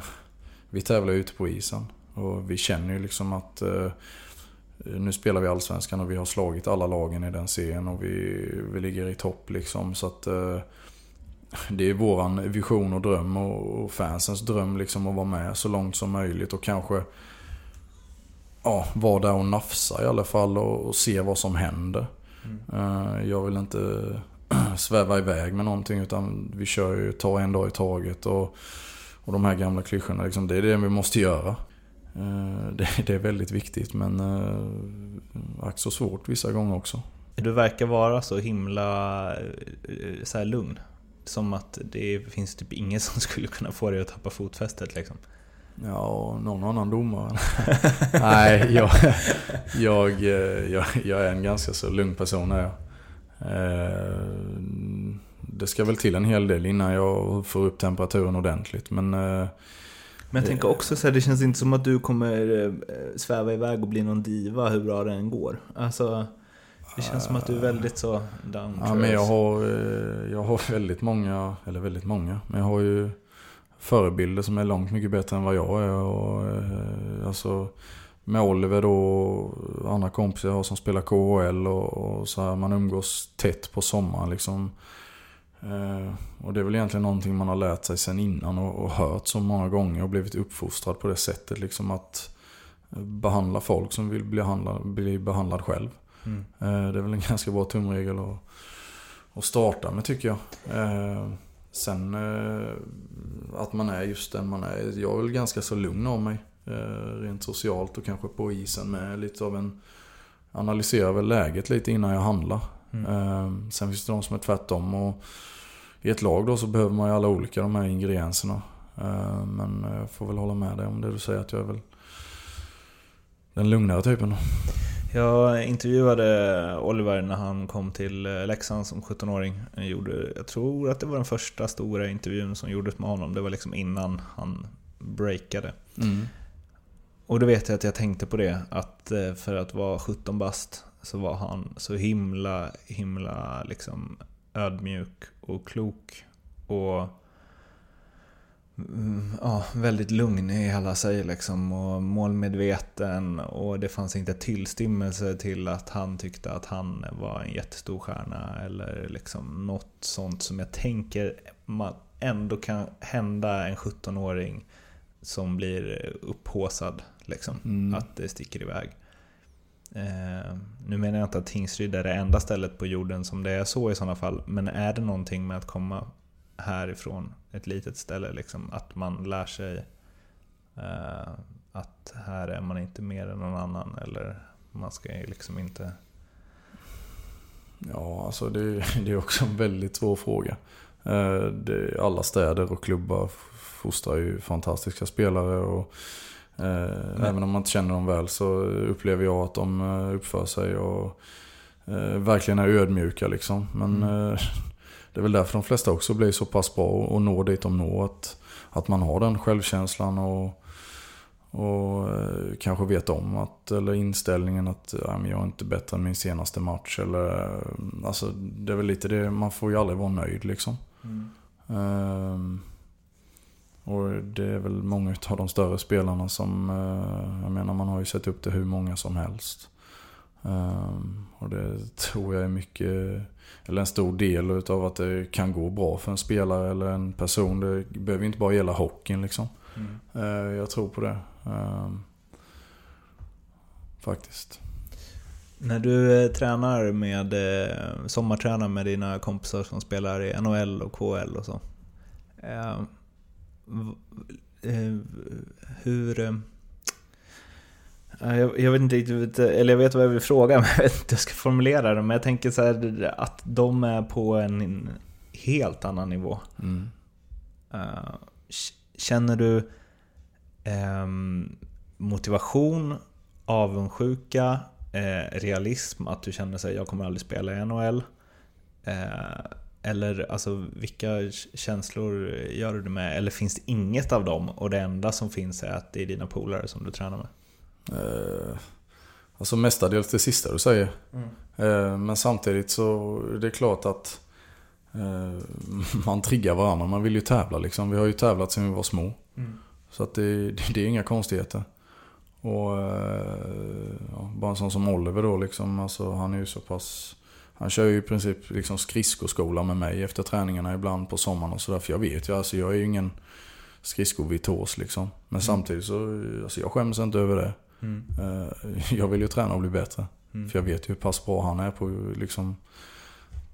vi tävlar ute på isen. Och vi känner ju liksom att eh, Eh, nu spelar vi Allsvenskan och vi har slagit alla lagen i den serien och vi, vi ligger i topp liksom. Så att eh, det är våran vision och dröm och, och, fansens dröm liksom att vara med så långt som möjligt och kanske ja, vara där och nafsa i alla fall och, och se vad som händer. Mm. Eh, jag vill inte sväva iväg med någonting utan vi kör ju ta en dag i taget och, och de här gamla klyschorna liksom, det är det vi måste göra. Eh, det, är väldigt viktigt men eh, ack så svårt vissa gånger också. Du verkar vara så himla så lugn. Som att det finns typ ingen som skulle kunna få dig att tappa fotfästet liksom. Ja, någon annan domare. Nej, jag, jag, jag, jag, är en ganska så lugn person är jag. Det ska väl till en hel del innan jag får upp temperaturen ordentligt. Men men jag tänker också så här, det känns inte som att du kommer eh, sväva iväg och bli någon diva hur bra det än går. Alltså, det känns som att du är väldigt så down Ja, men jag har, eh, jag har väldigt många, eller väldigt många, men jag har ju förebilder som är långt mycket bättre än vad jag är. Och, eh, alltså, med Oliver då och andra kompisar jag har som spelar KHL och, och så här, man umgås tätt på sommaren liksom. Eh, och det är väl egentligen någonting man har lärt sig sen innan och, och hört så många gånger och blivit uppfostrad på det sättet. Liksom att behandla folk som vill bli, handlad, bli behandlad själv. Mm. Eh, det är väl en ganska bra tumregel att, att starta med tycker jag. Eh, sen att man är just den man är. Jag är väl ganska så lugn av mig. Rent socialt och kanske på isen med lite av en... Analyserar väl läget lite innan jag handlar. Mm. Sen finns det de som är tvärtom. Och I ett lag då så behöver man ju alla olika de här ingredienserna. Men jag får väl hålla med dig om det du säger att jag är väl den lugnare typen. Jag intervjuade Oliver när han kom till eh, Leksand som 17-åring. Jag tror att det var den första stora intervjun som gjordes med honom. Det var liksom innan han breakade. Mm. Och då vet jag att jag tänkte på det, att eh, för att vara 17 bast så var han så himla, himla liksom ödmjuk och klok. Och ja, väldigt lugn i hela sig liksom och målmedveten och det fanns inte tillstymmelse till att han tyckte att han var en jättestor stjärna eller liksom något sånt som jag tänker man ändå kan hända en 17-åring som blir upphåsad liksom. Mm. Att det sticker iväg. Eh, nu menar jag inte att Tingsryd är det enda stället på jorden som det är så i sådana fall, men är det någonting med att komma härifrån ett litet ställe. Liksom, att man lär sig eh, att här är man inte mer än någon annan. Eller man ska liksom inte... Ja, alltså det, det är också en väldigt svår fråga. Eh, det, alla städer och klubbar fostrar ju fantastiska spelare. Och, eh, även om man inte känner dem väl så upplever jag att de eh, uppför sig och eh, verkligen är ödmjuka. Liksom. Men mm. Eh, det är väl därför de flesta också blir så pass bra och når dit de når. Att, att man har den självkänslan och, och eh, kanske vet om att, eller inställningen att ja, men jag är inte bättre än min senaste match. Eller, alltså, det är väl lite det, man får ju aldrig vara nöjd liksom. Mm. Um, och det är väl många av de större spelarna som, uh, jag menar man har ju sett upp det hur många som helst. Um, och det tror jag är mycket, eller en stor del utav att det kan gå bra för en spelare eller en person. Det behöver inte bara gälla hockeyn liksom. Mm. Uh, jag tror på det. Um, faktiskt. När du eh, tränar med, eh, sommartränar med dina kompisar som spelar i NHL och KL och så. Eh, hur... Jag, vet inte riktigt, eller jag vet vad jag vill fråga, men jag vet inte hur jag ska formulera det. Men jag tänker så här, att de är på en helt annan nivå. Mm. Känner du motivation, avundsjuka, eh, realism, att du känner att jag kommer aldrig spela i NHL? Eh, eller alltså, vilka känslor gör du det med? Eller finns det inget av dem och det enda som finns är att det är dina polare som du tränar med? Eh, alltså mestadels det sista du säger. Mm. Eh, men samtidigt så är det klart att eh, man triggar varandra. Man vill ju tävla liksom. Vi har ju tävlat sedan vi var små. Mm. Så att det, det, är inga konstigheter. Och eh, ja, bara en sån som Oliver då liksom, alltså, han är ju så pass... Han kör ju i princip liksom skridskoskola med mig efter träningarna ibland på sommaren och sådär. För jag vet ju, alltså jag är ju ingen skridskovirtuos liksom. Men mm. samtidigt så, alltså jag skäms inte över det. Mm. Eh, jag vill ju träna och bli bättre. Mm. För jag vet ju hur pass bra han är på liksom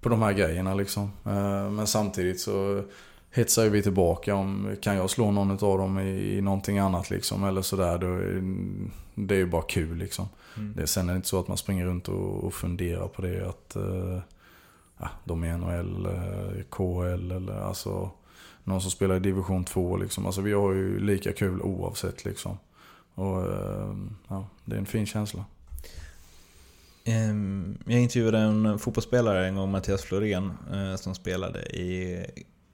på de här grejerna liksom. Eh, men samtidigt så hetsar vi tillbaka om, kan jag slå någon av dem i, i någonting annat liksom eller sådär. Det är ju bara kul liksom. Mm. Det, sen är det inte så att man springer runt och, och funderar på det att ja, de är NHL, uh, KL eller alltså någon som spelar i division 2 liksom. Alltså vi har ju lika kul oavsett liksom. Och uh, ja, det är en fin känsla. Ehm, jag intervjuade en fotbollsspelare en gång, Mattias Florén, som spelade i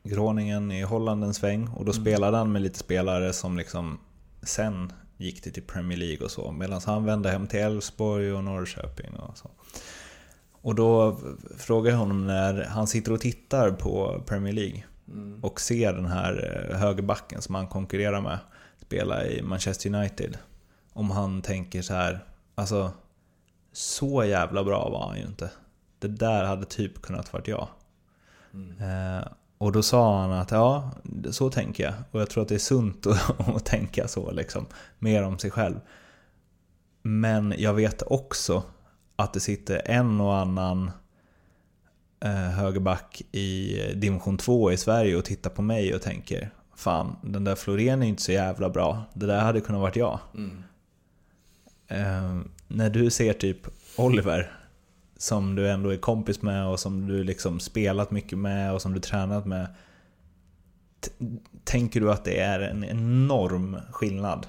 Groningen i Holland en sväng och då mm. spelade han med lite spelare som liksom sen gick det till Premier League och så. Medan han vände hem till Elfsborg och Norrköping och så. Och då frågade jag honom när han sitter och tittar på Premier League mm. och ser den här eh, högerbacken som han konkurrerar med spela i Manchester United. Om han tänker så här, alltså så jävla bra var han ju inte. Det där hade typ kunnat varit jag. Mm. Eh, och då sa han att ja, så tänker jag. Och jag tror att det är sunt att, att tänka så, liksom. Mer om sig själv. Men jag vet också att det sitter en och annan eh, högerback i division 2 i Sverige och tittar på mig och tänker Fan, den där Florén är inte så jävla bra. Det där hade kunnat varit jag. Mm. Eh, när du ser typ Oliver som du ändå är kompis med och som du liksom spelat mycket med och som du tränat med. Tänker du att det är en enorm skillnad?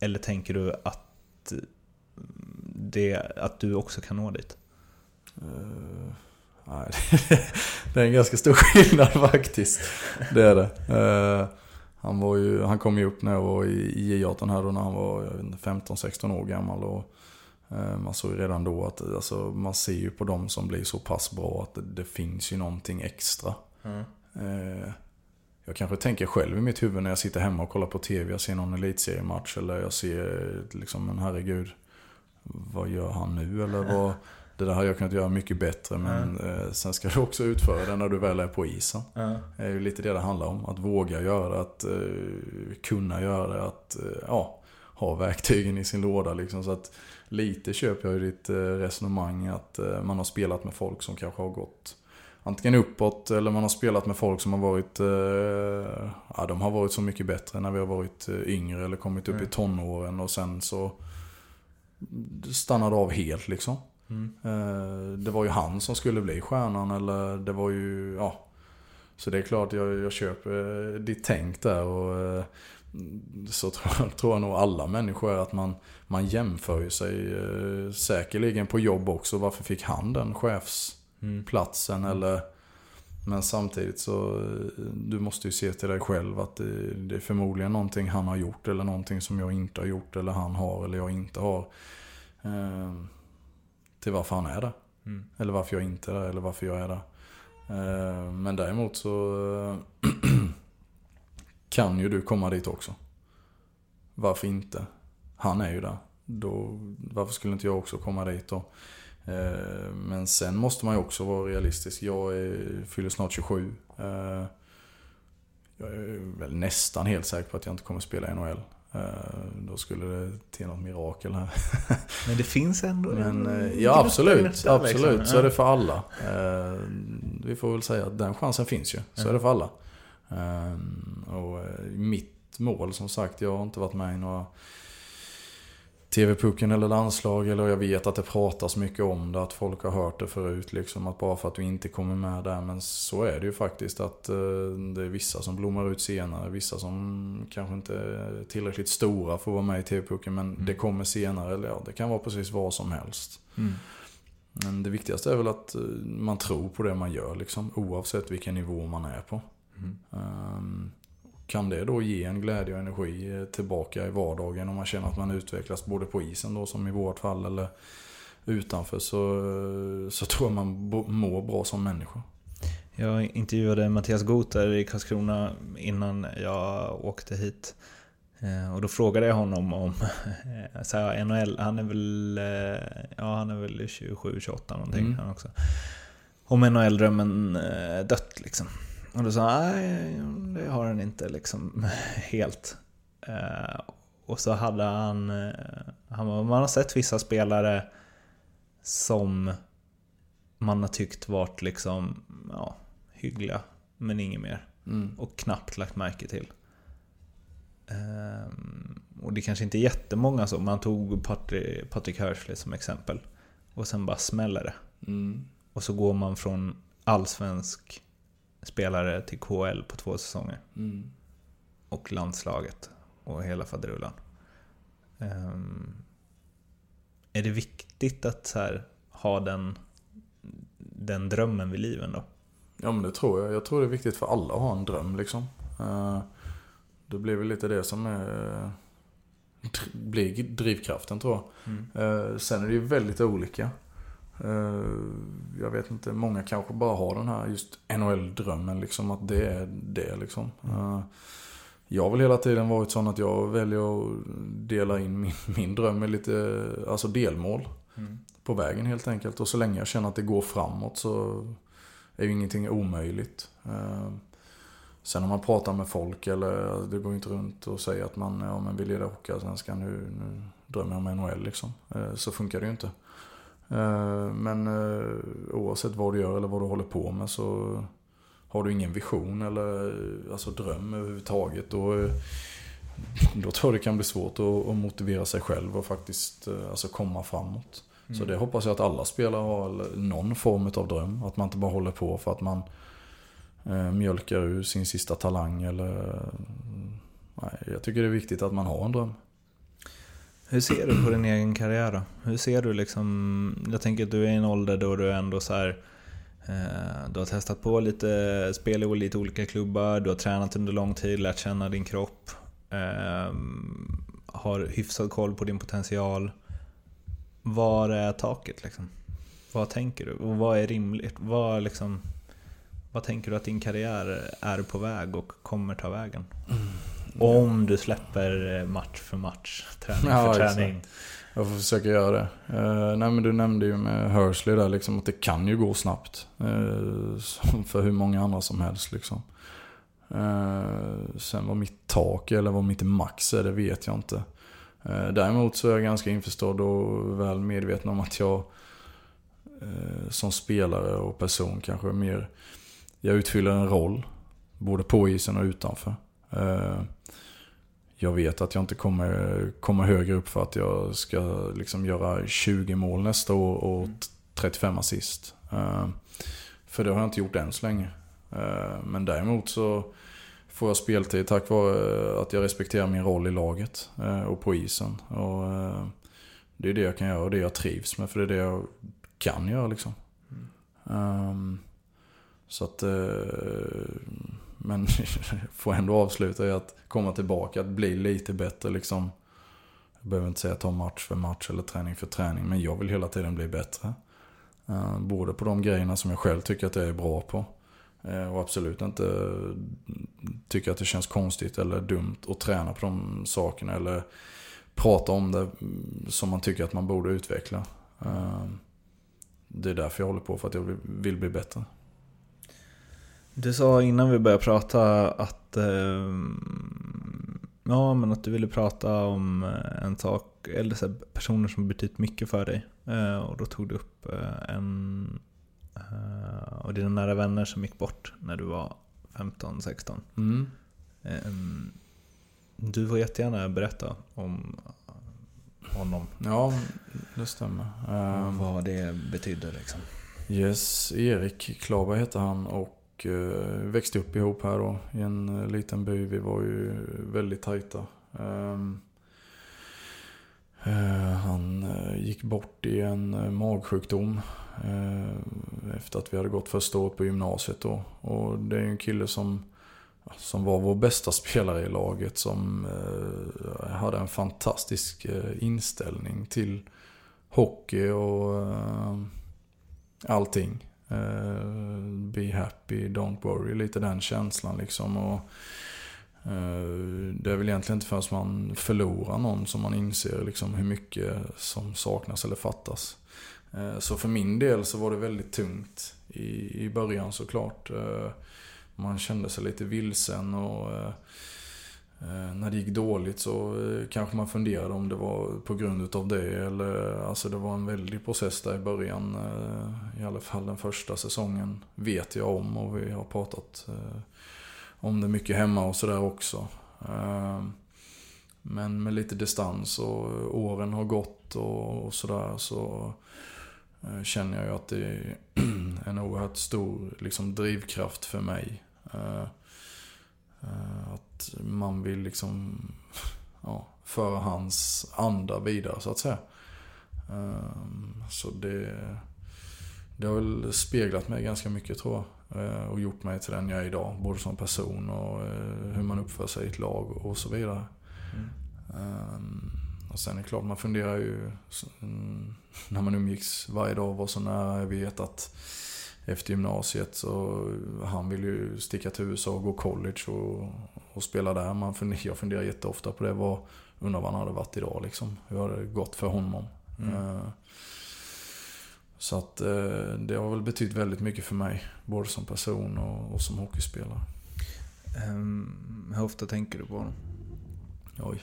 Eller tänker du att, det, att du också kan nå dit? Uh, nej, det är en ganska stor skillnad faktiskt. Det är det. Uh, han, var ju, han kom ju upp när jag var i J18 här då när han var 15-16 år gammal. Och Eh, man såg ju redan då att alltså, man ser ju på dem som blir så pass bra att det, det finns ju någonting extra. Mm. Jag kanske tänker själv i mitt huvud när jag sitter hemma och kollar på TV. Jag ser någon elitseriematch eller jag ser liksom, men herregud. Vad gör han nu? Eller vad, det där hade jag kunnat göra mycket bättre. Men mm. sen ska du också utföra det när du väl är på isen. Mm. Det är ju lite det det handlar om. Att våga göra det, att uh, kunna göra det, att uh, ja, ha verktygen i sin låda. Liksom, så att lite köper jag ju ditt eh, resonemang att eh, man har spelat med folk som kanske har gått antingen uppåt eller man har spelat med folk som har varit, eh, ja de har varit så mycket bättre när vi har varit eh, yngre eller kommit upp mm. i tonåren och sen så stannade av helt liksom. Mm. Eh, det var ju han som skulle bli stjärnan eller det var ju, ja. Så det är klart jag, jag köper ditt tänk där och eh, så tror, tror jag nog alla människor att man, man jämför ju sig eh, säkerligen på jobb också. Varför fick han den chefsplatsen? Mm. Eller, men samtidigt så du måste ju se till dig själv att det, det, är förmodligen någonting han har gjort eller någonting som jag inte har gjort eller han har eller jag inte har. Eh, till varför han är där. Mm. Eller varför jag inte är där eller varför jag är där. Eh, men däremot så kan ju du komma dit också. Varför inte? Han är ju där. Då, varför skulle inte jag också komma dit då? Eh, men sen måste man ju också vara realistisk. Jag är, fyller snart 27. Eh, jag är väl nästan helt säker på att jag inte kommer spela i NHL. Eh, då skulle det till något mirakel här. Men det finns ändå Men, eh, Ja absolut, absolut. Liksom. Så är det för alla. Eh, vi får väl säga att den chansen finns ju. Så är det för alla. Och mitt mål som sagt, jag har inte varit med i några TV-pucken eller landslag. Eller jag vet att det pratas mycket om det. Att folk har hört det förut. Liksom, att bara för att du inte kommer med där. Men så är det ju faktiskt. Att eh, det är vissa som blommar ut senare. Vissa som kanske inte är tillräckligt stora för att vara med i TV-pucken. Men mm. det kommer senare. Eller ja, det kan vara precis vad som helst. Mm. Men det viktigaste är väl att eh, man tror på det man gör. Liksom, oavsett vilken nivå man är på. Mm. Um, kan det då ge en glädje och energi eh, tillbaka i vardagen om man känner att man utvecklas både på isen då som i vårt fall eller utanför så, eh, så tror jag man mår bra som människa. Jag intervjuade Mattias Goter i Karlskrona innan jag åkte hit. Eh, och då frågade jag honom om så här, NHL, han är väl, ja, han är väl 27-28 någonting mm. han också. Om NHL-drömmen dött liksom. Och då sa han, nej, det har han inte liksom helt. Eh, och så hade han, eh, han, man har sett vissa spelare som man har tyckt varit liksom, ja, hyggliga, men inget mer. Mm. Och knappt lagt märke till. Um, och det kanske inte är jättemånga så, man tog Patrick, Patrick Hersley som exempel. Och sen bara smäller det. Mm. Och så går man från allsvensk spelare till KL på två säsonger. Mm. Och landslaget och hela faderullan. Um, är det viktigt att här, ha den, den drömmen vid livet då? Ja men det tror jag. Jag tror det är viktigt för alla att ha en dröm liksom. Uh, det blir väl lite det som är, blir drivkraften tror jag. Mm. Uh, sen är det ju väldigt olika. Eh, jag vet inte, många kanske bara har den här just NHL-drömmen liksom. Att det är det liksom. Mm. Jag har väl hela tiden varit sån att jag väljer att dela in min, min dröm i lite, alltså delmål. Mm. På vägen helt enkelt. Och så länge jag känner att det går framåt så är ju ingenting omöjligt. Eh, sen om man pratar med folk eller det går inte runt och säger att man ja, men vill leda Hockeyallsvenskan nu, nu drömmer jag om NHL liksom. Så funkar det ju inte. Eh, men eh, oavsett vad du gör eller vad du håller på med så har du ingen vision eller alltså dröm överhuvudtaget då, då tror jag det kan bli svårt att, motivera sig själv och faktiskt eh, alltså komma framåt. Mm. Så det hoppas jag att alla spelare har någon form av dröm. Att man inte bara håller på för att man mjölkar ur sin sista talang eller... Nej, jag tycker det är viktigt att man har en dröm. Hur ser du på din egen karriär då? Hur ser du liksom... Jag tänker att du är i en ålder då du ändå så här, eh, Du har testat på lite spel i lite olika klubbar, du har tränat under lång tid, lärt känna din kropp. Ehm, har hyfsad koll på din potential. Var är taket liksom? Vad tänker du? Och vad är rimligt? Vad, liksom, vad tänker du att din karriär är på väg och kommer ta vägen? Mm. Om du släpper eh, match för match, träning ja, för träning. Exakt. Jag får försöka göra det. Uh, nej men du nämnde ju med Hursley där liksom att det kan ju gå snabbt. Uh, för hur många andra som helst liksom. Uh, sen vad mitt tak eller vad mitt max är, det vet jag inte. Uh, däremot så är jag ganska införstådd och väl medveten om att jag eh, som spelare och person kanske mer, jag utfyller en roll. Både på isen och utanför. Jag vet att jag inte kommer komma högre upp för att jag ska liksom göra 20 mål nästa år och 35 assist. Eh, för det har jag inte gjort än så länge. Eh, men däremot så får jag speltid tack vare att jag respekterar min roll i laget eh, och på isen. Och det är det jag kan göra och det jag trivs med för det är det jag kan göra liksom. Mm. Så att... Men får ändå avsluta i att komma tillbaka, att bli lite bättre liksom. Jag behöver inte säga ta match för match eller träning för träning, men jag vill hela tiden bli bättre. Eh, både på de grejerna som jag själv tycker att jag är bra på. Eh, och absolut inte tycker att det känns konstigt eller dumt att träna på de sakerna. Eller prata om det som man tycker att man borde utveckla. Eh, det är därför jag håller på, för att jag vill bli bättre. Du sa innan vi började prata att, eh, ja, men att du ville prata om eh, en sak, eller så här, personer som betytt mycket för dig. Eh, och då tog du upp eh, en eh, och dina nära vänner som gick bort när du var 15-16. Mm. Ehm, du får jättegärna berätta om honom. Ja, det stämmer. Um, vad det betydde liksom. Yes, Erik Klaberg heter han och och eh, växte upp ihop här då i en eh, liten by. Vi var ju väldigt tajta. Ehm, eh, han eh, gick bort i en eh, magsjukdom eh, efter att vi hade gått första året på gymnasiet då. Och det är ju en kille som, som var vår bästa spelare i laget som hade en fantastisk inställning till hockey och allting. Uh, be happy, don't worry. Lite den känslan liksom. Och, uh, det är väl egentligen inte förrän man förlorar någon som man inser liksom hur mycket som saknas eller fattas. Uh, så för min del så var det väldigt tungt i, i början såklart. man kände sig lite vilsen och Eh, när det gick dåligt så eh, kanske man funderade om det var på grund utav det eller alltså det var en väldig process där i början. Eh, I alla fall den första säsongen vet jag om och vi har pratat om det mycket hemma och sådär också. Men med lite distans och åren har gått och sådär så känner jag ju att det är en oerhört stor liksom, drivkraft för mig. Att man vill liksom ja, föra hans anda vidare så att säga. Ehm, så det, det har väl speglat mig ganska mycket tror jag. Eh, och gjort mig till den jag är idag. Både som person och eh, hur man uppför sig i ett lag och så vidare. Mm. Ehm, och sen är det klart, man funderar ju när man umgicks varje dag var så nära. Jag vet att efter gymnasiet. Så han vill ju sticka till USA och gå college och, och spela där. Man funder, jag funderar jätteofta på det. Vad, undrar vad han hade varit idag liksom. Hur hade det gått för honom? Mm. Uh, så att uh, det har väl betytt väldigt mycket för mig. Både som person och, och som hockeyspelare. Um, hur ofta tänker du på honom? Oj.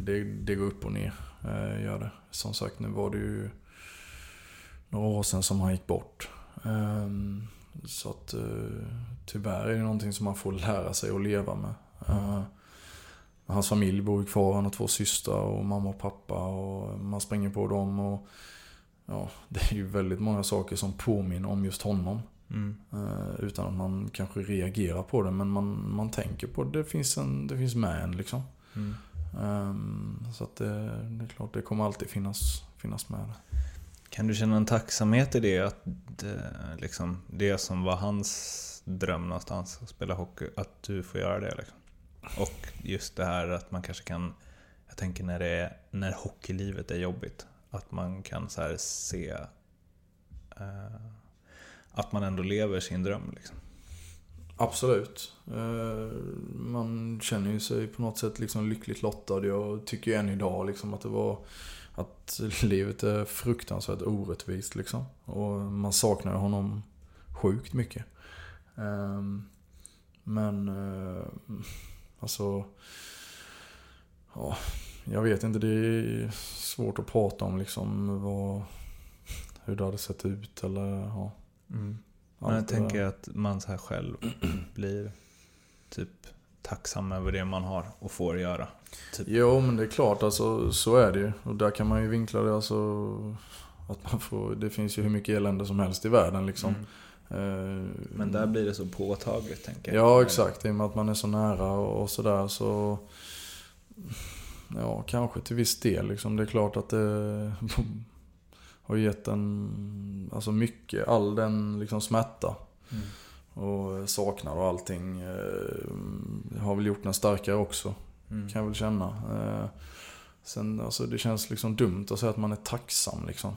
Det, det går upp och ner. Uh, gör det. Som sagt, nu var det ju några år sedan som han gick bort. Ehm, så att eh, tyvärr är det någonting som man får lära sig att leva med. Mm. Hans familj bor kvar, han har två systrar och mamma och pappa och man springer på dem. Och, ja, det är ju väldigt många saker som påminner om just honom. Mm. Eh, utan att man kanske reagerar på det, men man, man tänker på det. Det finns, en, det finns med en liksom. Mm. Um, så att det, det, är klart, det kommer alltid finnas, finnas med. Kan du känna en tacksamhet i det? Att det, liksom, det som var hans dröm någonstans, att spela hockey, att du får göra det? Liksom. Och just det här att man kanske kan, jag tänker när, det är, när hockeylivet är jobbigt, att man kan så se eh, att man ändå lever sin dröm. Liksom. Absolut. Eh, man känner ju sig på något sätt liksom lyckligt lottad. Jag tycker ju än idag liksom att det var att livet är fruktansvärt orättvist liksom. Och man saknar honom sjukt mycket. Ehm, men eh, alltså... Ja, jag vet inte. Det är svårt att prata om liksom vad, hur det hade sett ut eller ja. Mm. Men jag tänker att man så här själv blir typ tacksam över det man har och får göra. Typ. Jo men det är klart alltså så är det ju. Och där kan man ju vinkla det alltså. Att man får, det finns ju hur mycket elände som helst i världen liksom. Mm. Eh, Men där blir det så påtagligt tänker jag. Ja exakt, i och med att man är så nära och, och sådär så... Ja, kanske till viss del liksom. Det är klart att det har gett en... Alltså mycket, all den liksom smärta Mm. Och saknad och allting eh, har väl gjort den starkare också. Mm. Kan jag väl känna. Eh, sen alltså det känns liksom dumt att säga att man är tacksam liksom.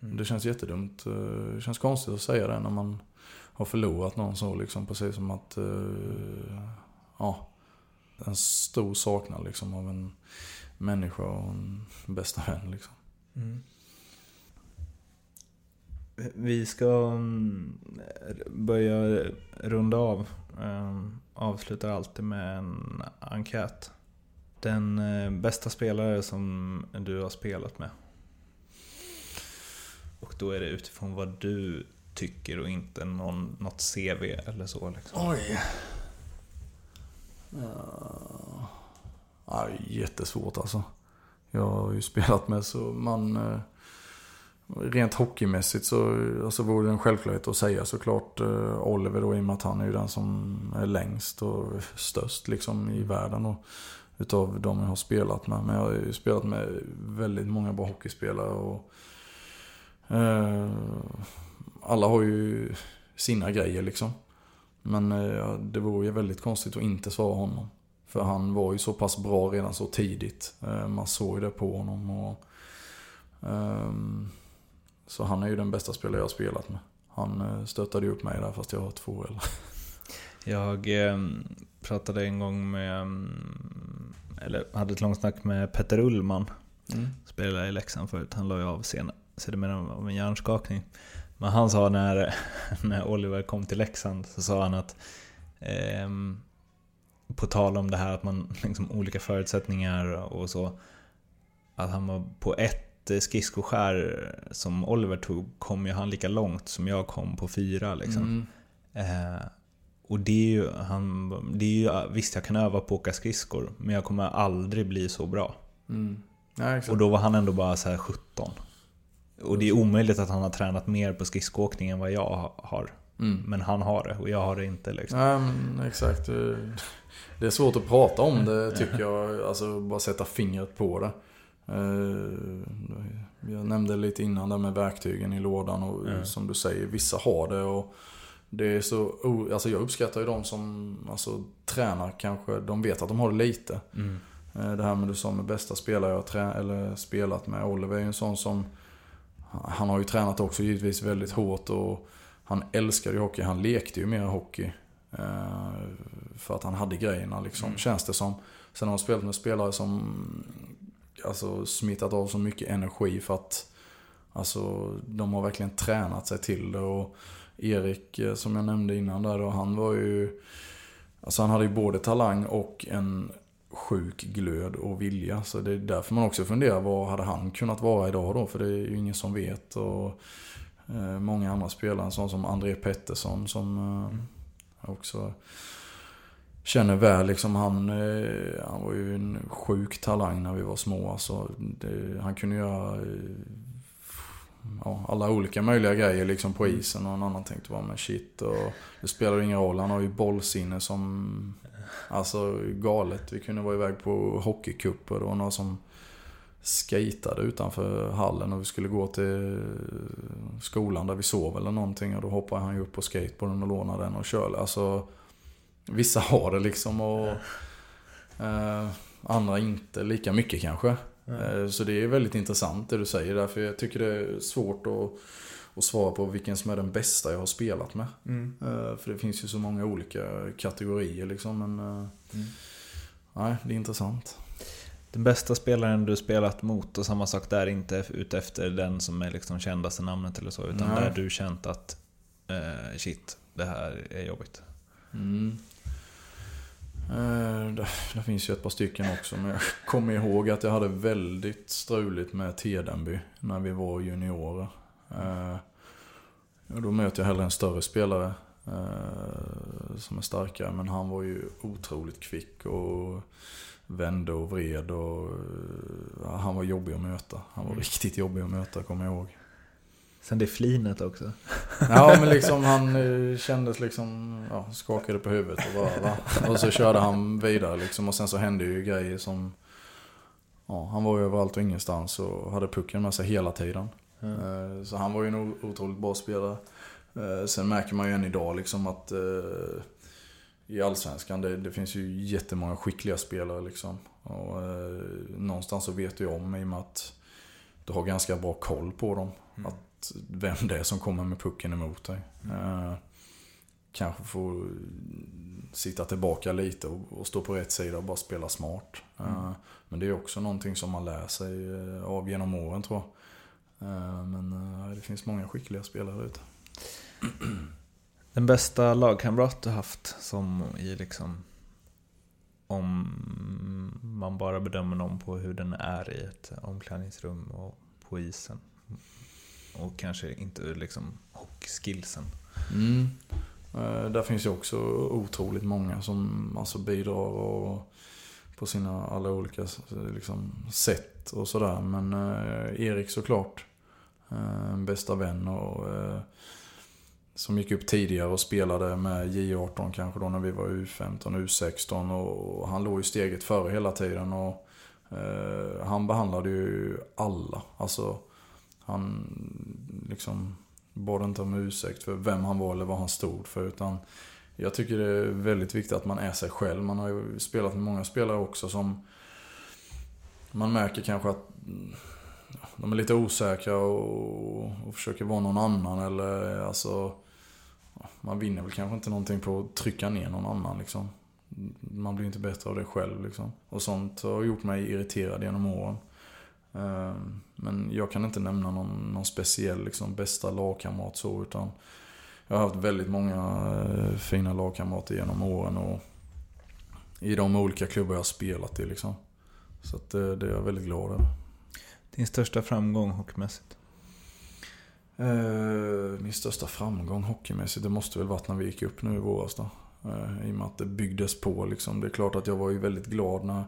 Mm. Det känns jättedumt. Eh, Det känns konstigt att säga det när man har förlorat någon så liksom. Precis som att, ja, en stor saknad liksom av en människa och en bästa vän liksom. Mm. Vi ska mm, börja runda av. Ehm, avslutar alltid med en enkät. Den eh, bästa spelare som du har spelat med. Och då är det utifrån vad du tycker och inte någon, något CV eller så. Liksom. Oj. Ja, jättesvårt alltså. Jag har ju spelat med så man... Eh, Rent hockeymässigt så alltså, vore det en självklarhet att säga såklart eh, Oliver då i och med att han är ju den som är längst och störst liksom i världen. Och, utav de jag har spelat med. Men jag har ju spelat med väldigt många bra hockeyspelare. Och, eh, alla har ju sina grejer liksom. Men eh, det vore ju väldigt konstigt att inte svara honom. För han var ju så pass bra redan så tidigt. Eh, man såg ju det på honom. Och, ehm, så han är ju den bästa spelare jag har spelat med. Han eh, stöttade ju upp mig där fast jag har två eller. Jag eh, pratade en gång med, mm, eller hade ett långt snack med Petter Ullman. Mm. Spelade i Leksand förut. Han la ju av sen, sedermera av en hjärnskakning. Men han sa när, när Oliver kom till Leksand så sa han att ehm, på tal om det här att man liksom olika förutsättningar och så. Att han var på ett skridskoskär som Oliver tog kom ju han lika långt som jag kom på fyra liksom. Mm. Eh, och det är ju, han, det är ju, visst jag kan öva på att åka skridskor, men jag kommer aldrig bli så bra. Mm. Ja. Och då var han ändå bara så här 17. Och det är omöjligt att han har tränat mer på skridskoåkning än vad jag ha- har. Mm. Men han har det och jag har det inte liksom. Men exakt. Det- Det är svårt att prata om det tycker jag. Alltså bara sätta fingret på det. Eh, Jag nämnde lite innan där med verktygen i lådan och Ja. som du säger, vissa har det. och det är så, alltså jag uppskattar ju de som alltså, tränar kanske, de vet att de har det lite. Mm. Eh, Det här med du sa med bästa spelare jag har trä- eller spelat med. Oliver är ju en sån som... Han har ju tränat också givetvis väldigt hårt och han älskade ju hockey. Han lekte ju mer hockey. eh, För att han hade grejerna liksom, Mm. känns det som. Sen har han spelat med spelare som alltså, smittat av så mycket energi för att alltså, de har verkligen tränat sig till det. Och Erik, eh, som jag nämnde innan där då, han var ju... Alltså han hade ju både talang och en sjuk glöd och vilja. Så det är därför man också funderar, vad hade han kunnat vara idag då? För det är ju ingen som vet. Och eh, många andra spelare, en sån som André Pettersson som eh, också känner väl. Liksom han, eh, han var ju en sjuk talang när vi var små. Alltså, det, han kunde göra eh, ja, alla olika möjliga grejer liksom på isen. Och en annan tänkte bara, men shit. Och det spelar ju ingen roll. Han har ju bollsinne som Alltså galet. Vi kunde vara iväg på hockeycuper. Det var några som skejtade utanför hallen och vi skulle gå till eh, skolan där vi sov eller någonting. Och då hoppade han ju upp på skateboarden och lånade den och körde. Alltså, vissa har det liksom och eh, andra inte lika mycket kanske. Eh, Så det är väldigt intressant det du säger. Därför jag tycker det är svårt att, att svara på vilken som är den bästa jag har spelat med. Mm. Eh, För det finns ju så många olika kategorier liksom. Men eh, nej, det är intressant. Den bästa spelaren du spelat mot och samma sak där, inte ute efter den som är liksom kändaste namnet eller så. Utan Nej. där du känt att eh, shit, det här är jobbigt. Mm. Eh, Det, finns ju ett par stycken också. Men jag kommer ihåg att jag hade väldigt struligt med Tedenby när vi var juniorer. Eh, och då möter jag hellre en större spelare eh, som är starkare. Men han var ju otroligt kvick och vände och vred och han var jobbig att möta. Han var riktigt jobbig att möta, kommer jag ihåg. Sen det flinet också. Ja men liksom han eh, kändes liksom, ja, skakade på huvudet och bara va? Och så körde han vidare liksom och sen så hände ju grejer som Ja, han var ju överallt och ingenstans och hade pucken med sig hela tiden. Mm. Så han var ju en otroligt bra spelare. Eh, sen märker man ju än idag liksom att i Allsvenskan, det, det, finns ju jättemånga skickliga spelare liksom. Och någonstans så vet du om i och med att du har ganska bra koll på dem. Mm. Att vem det är som kommer med pucken emot dig. Mm. kanske får sitta tillbaka lite och, och, stå på rätt sida och bara spela smart. Mm. Men det är också någonting som man lär sig eh, av genom åren tror jag. Eh, men eh, det finns många skickliga spelare ute. Den bästa lagkamrat du haft som i liksom om man bara bedömer någon på hur den är i ett omklädningsrum och på isen. Och kanske inte liksom hockeyskillsen. Mm. Eh, där finns ju också otroligt många som alltså bidrar och på sina alla olika liksom, sätt och sådär. Men eh, Erik såklart. Eh, bästa vän och eh, som gick upp tidigare och spelade med J18 kanske då när vi var U15, U16 och han låg ju steget före hela tiden. Och, eh, han behandlade ju alla. Alltså, han liksom bad inte om ursäkt för vem han var eller vad han stod för. Utan jag tycker det är väldigt viktigt att man är sig själv. Man har ju spelat med många spelare också som man märker kanske att de är lite osäkra och, och försöker vara någon annan eller alltså man vinner väl kanske inte någonting på att trycka ner någon annan liksom. Man blir inte bättre av det själv liksom. Och sånt har gjort mig irriterad genom åren. Ehm, men jag kan inte nämna någon, någon speciell liksom, bästa lagkamrat så utan jag har haft väldigt många eh, fina lagkamrater genom åren och i de olika klubbar jag har spelat i liksom. Så att det, det är jag väldigt glad över. Din största framgång hockeymässigt? Eh, min största framgång hockeymässigt, det måste väl varit när vi gick upp nu i våras då. Eh, I och med att det byggdes på liksom. Det är klart att jag var ju väldigt glad när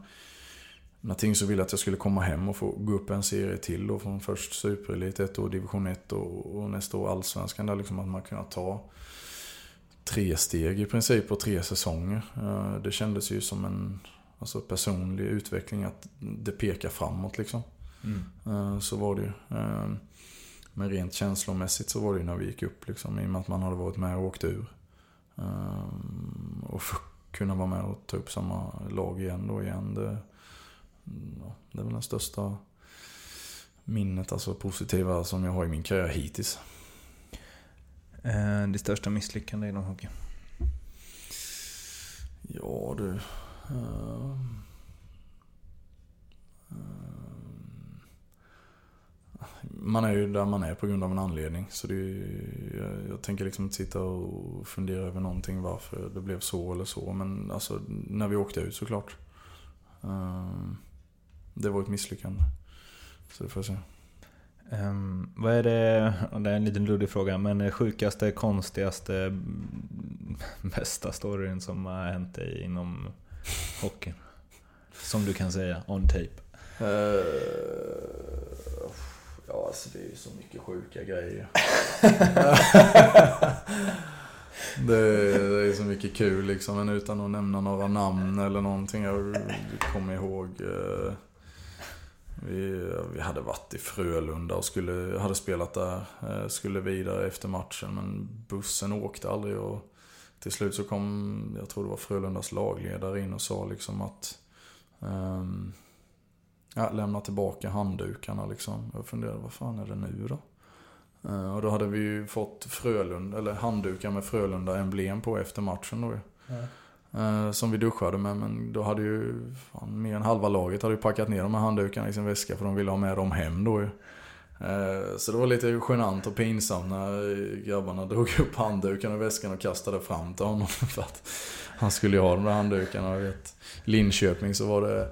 när Tingsryd ville att jag skulle komma hem och få gå upp en serie till då från först Superelit ett år, Division 1 och, och nästa år Allsvenskan. Där liksom att man kunnat ta tre steg i princip på tre säsonger. Eh, det kändes ju som en alltså, personlig utveckling att det pekar framåt liksom. Mm. Eh, så var det ju. Eh, men rent känslomässigt så var det ju när vi gick upp liksom. I och med att man hade varit med och åkt ur. Och kunna vara med och ta upp samma lag igen då igen. Det, ja, det är väl den största minnet, alltså positiva, som jag har i min karriär hittills. Eh, det största misslyckande inom hockey? Ja du. Uh, man är ju där man är på grund av en anledning. Så det är, jag, jag, tänker liksom inte sitta och fundera över någonting varför det blev så eller så. Men alltså när vi åkte ut såklart. Uh, det var ett misslyckande. Så det får jag säga. Um, vad är det, det är en liten luddig fråga, men sjukaste, konstigaste, bästa storyn som har hänt dig inom hockeyn? Som du kan säga, on tape. Uh, ja, alltså det är ju så mycket sjuka grejer. det, det, är så mycket kul liksom, men utan att nämna några namn eller någonting. Jag kommer ihåg uh, vi, vi hade varit i Frölunda och skulle, hade spelat där. Eh, skulle vidare efter matchen men bussen åkte aldrig och till slut så kom, jag tror det var Frölundas lagledare in och sa liksom att um, ja, lämna tillbaka handdukarna liksom. Jag funderade, vad fan är det nu då? Uh, och då hade vi ju fått Frölunda, eller handdukar med Frölunda-emblem på efter matchen då mm. Eh, som vi duschade med. Men då hade ju fan, mer än halva laget hade ju packat ner de här handdukarna i sin väska för de ville ha med dem hem då ju. Eh, så det var lite genant och pinsamt när grabbarna drog upp handdukarna ur väskan och kastade fram till honom. För att han skulle ju ha de där handdukarna. I vet, Linköping så var det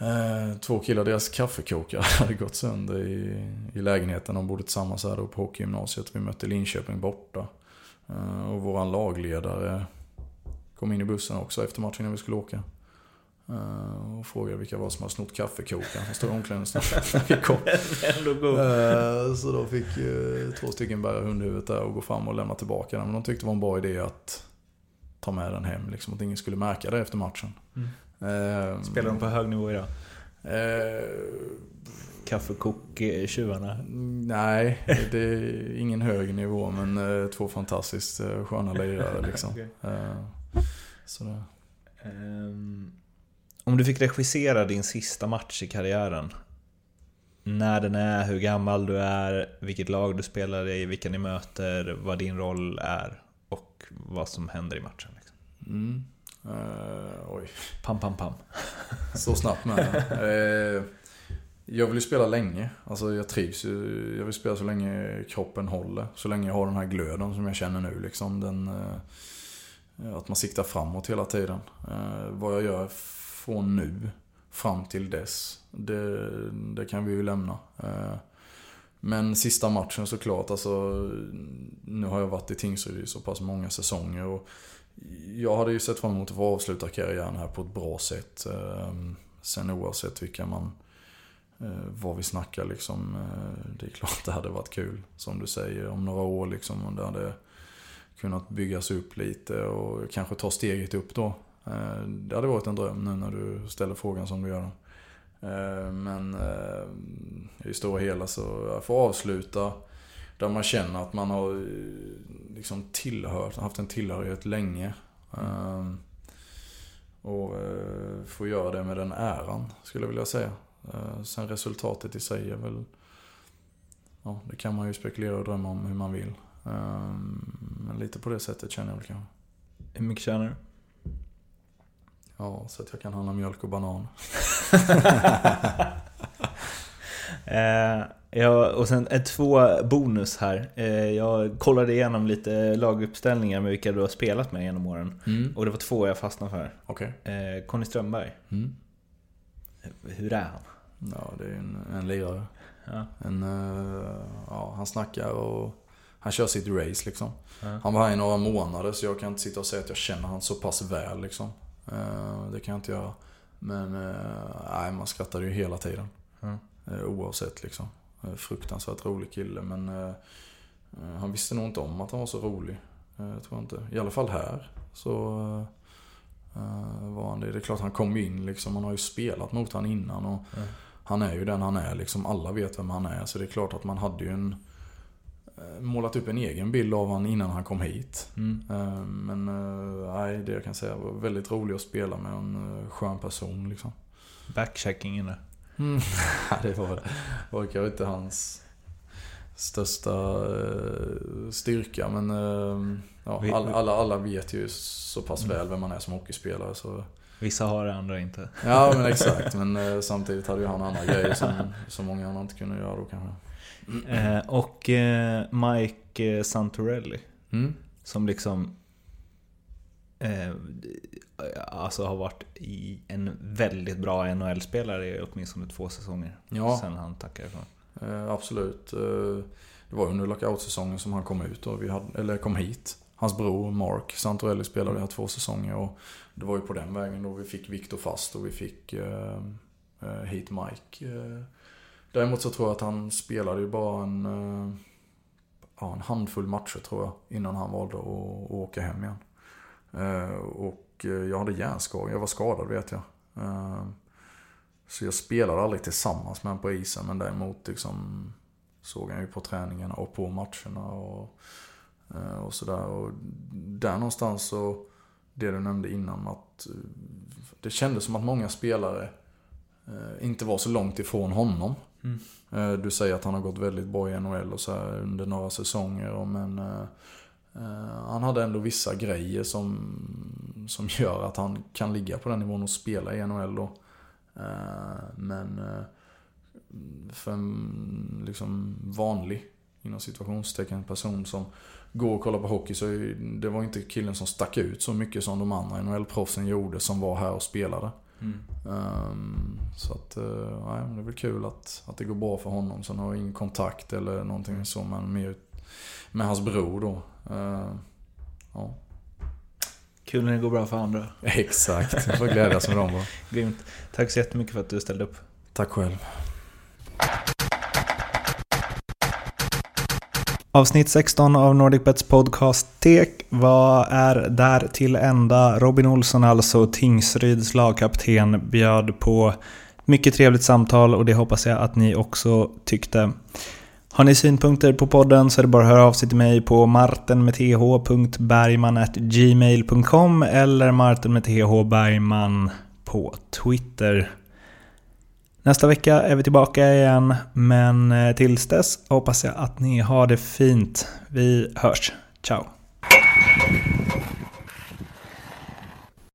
eh, två killar, deras kaffekokare hade gått sönder i, i lägenheten. De bodde tillsammans här då på hockeygymnasiet. Vi mötte Linköping borta. Eh, och våran lagledare kom in i bussen också efter matchen när vi skulle åka. Uh, och frågade vilka var som hade snott kaffekokaren som stod i omklädningsrummet. uh, så då fick uh, två stycken bära hundhuvudet där och gå fram och lämna tillbaka den. Men de tyckte det var en bra idé att ta med den hem. Liksom, att ingen skulle märka det efter matchen. Mm. Spelar de på hög nivå idag? Kaffekok-tjuvarna? Nej, det är ingen hög nivå men två fantastiskt sköna lirare liksom. okay. Sådär. Um... Om du fick regissera din sista match i karriären. När den är, hur gammal du är, vilket lag du spelar i, vilka ni möter, vad din roll är och vad som händer i matchen. Liksom. Mm. Uh, oj. Pam, pam, pam. Så snabbt med uh, Jag vill ju spela länge. Alltså jag trivs ju. Jag vill spela så länge kroppen håller. Så länge jag har den här glöden som jag känner nu. Liksom. Den, uh, Eh, att man siktar framåt hela tiden. Eh, vad jag gör från nu fram till dess. Det, det kan vi ju lämna. Eh, men sista matchen såklart, alltså nu har jag varit i Tingsryd i så pass många säsonger och jag hade ju sett fram emot att få avsluta karriären här på ett bra sätt. Sen oavsett vilka man, vad vi snackar liksom. Det är klart det hade varit kul, som du säger, om några år liksom. Om det hade kunnat byggas upp lite och kanske ta steget upp då. Eh, det hade varit en dröm nu när du ställer frågan som du gör. Eh, men eh, i stora hela så, jag får avsluta där man känner att man har liksom tillhört, haft en tillhörighet länge. Och få göra det med den äran, skulle jag vilja säga. Sen resultatet i sig är väl... Ja, det kan man ju spekulera och drömma om hur man vill. Men lite på det sättet känner jag väl kanske. Hur mycket tjänar du? Ja, så att jag kan handla mjölk och banan. eh, ja, och sen eh, två bonus här. Eh, jag kollade igenom lite laguppställningar med vilka du har spelat med genom åren. Mm. Och det var två jag fastnade för. Okay. Eh, Conny Strömberg. Mm. Hur är han? Ja, det är en, en lirare. Ja. En, uh, ja, han snackar och han kör sitt race liksom. Ja. Han var här i några månader så jag kan inte sitta och säga att jag känner han så pass väl liksom. Eh, det kan jag inte göra. Men eh, nej, man skrattade ju hela tiden. Mm. Oavsett liksom. Fruktansvärt rolig kille men han visste nog inte om att han var så rolig. Jag tror inte. I alla fall här så var han det. Det är klart han kom in liksom. Man har ju spelat mot han innan och mm. han är ju den han är liksom. Alla vet vem han är. Så det är klart att man hade ju en målat upp en egen bild av honom innan han kom hit. Mm. Eh, men eh, nej, det jag kan säga var väldigt roligt att spela med en skön person liksom. Backchecking inne. Mm. det var, var kanske inte hans största styrka men ja, alla, alla, alla vet ju så pass mm. väl vem man är som hockeyspelare. Så. Vissa har det, andra inte. Ja men exakt, men samtidigt hade ju han andra grejer som, som många andra inte kunde göra då kanske. Eh, och eh, Mike Santorelli. Mm. Som liksom eh, alltså har varit en väldigt bra NHL-spelare i åtminstone två säsonger. Ja. Sen han tackade ifrån. Eh, absolut. Eh, det var under lockout-säsongen som han kom ut och vi hade, eller kom hit. Hans bror Mark Santorelli spelade här två säsonger och det var ju på den vägen då vi fick Viktor fast och vi fick eh, eh hit Mike. Däremot så tror jag att han spelade ju bara en, eh, ja, en handfull matcher tror jag. Innan han valde att, att åka hem igen. Eh, och eh, jag hade hjärnskador. Jag var skadad vet jag. Så jag spelade aldrig tillsammans med honom på isen. Men däremot liksom såg han ju på träningarna och på matcherna och, och sådär. Och där någonstans så, det du nämnde innan att det kändes som att många spelare inte var så långt ifrån honom. Mm. Eh, du säger att han har gått väldigt bra i NHL och så under några säsonger. Men eh, eh, han hade ändå vissa grejer som, som gör att han kan ligga på den nivån och spela i NHL då. Men för en liksom vanlig, inom situationstecken, person som går och kollar på hockey så det var inte killen som stack ut så mycket som de andra NHL-proffsen gjorde som var här och spelade. Mm. Um, så att, uh, nej, det är väl kul att, att det går bra för honom. Sen har jag ingen kontakt eller någonting mm. så, men mer med hans bror då. Uh, ja. Kul när det går bra för andra. Exakt, jag får glädjas med dem bara. Grymt. Tack så jättemycket för att du ställde upp. Tack själv. Avsnitt 16 av NordicBets podcast Tek var är där till ända. Robin Olsson, alltså Tingsryds lagkapten, bjöd på mycket trevligt samtal och det hoppas jag att ni också tyckte. Har ni synpunkter på podden så är det bara att höra av sig till mig på martenmeth.bergman.gmail.com eller martenmethbergman på Twitter. Nästa vecka är vi tillbaka igen, men eh, tills dess hoppas jag att ni har det fint. Vi hörs. Ciao!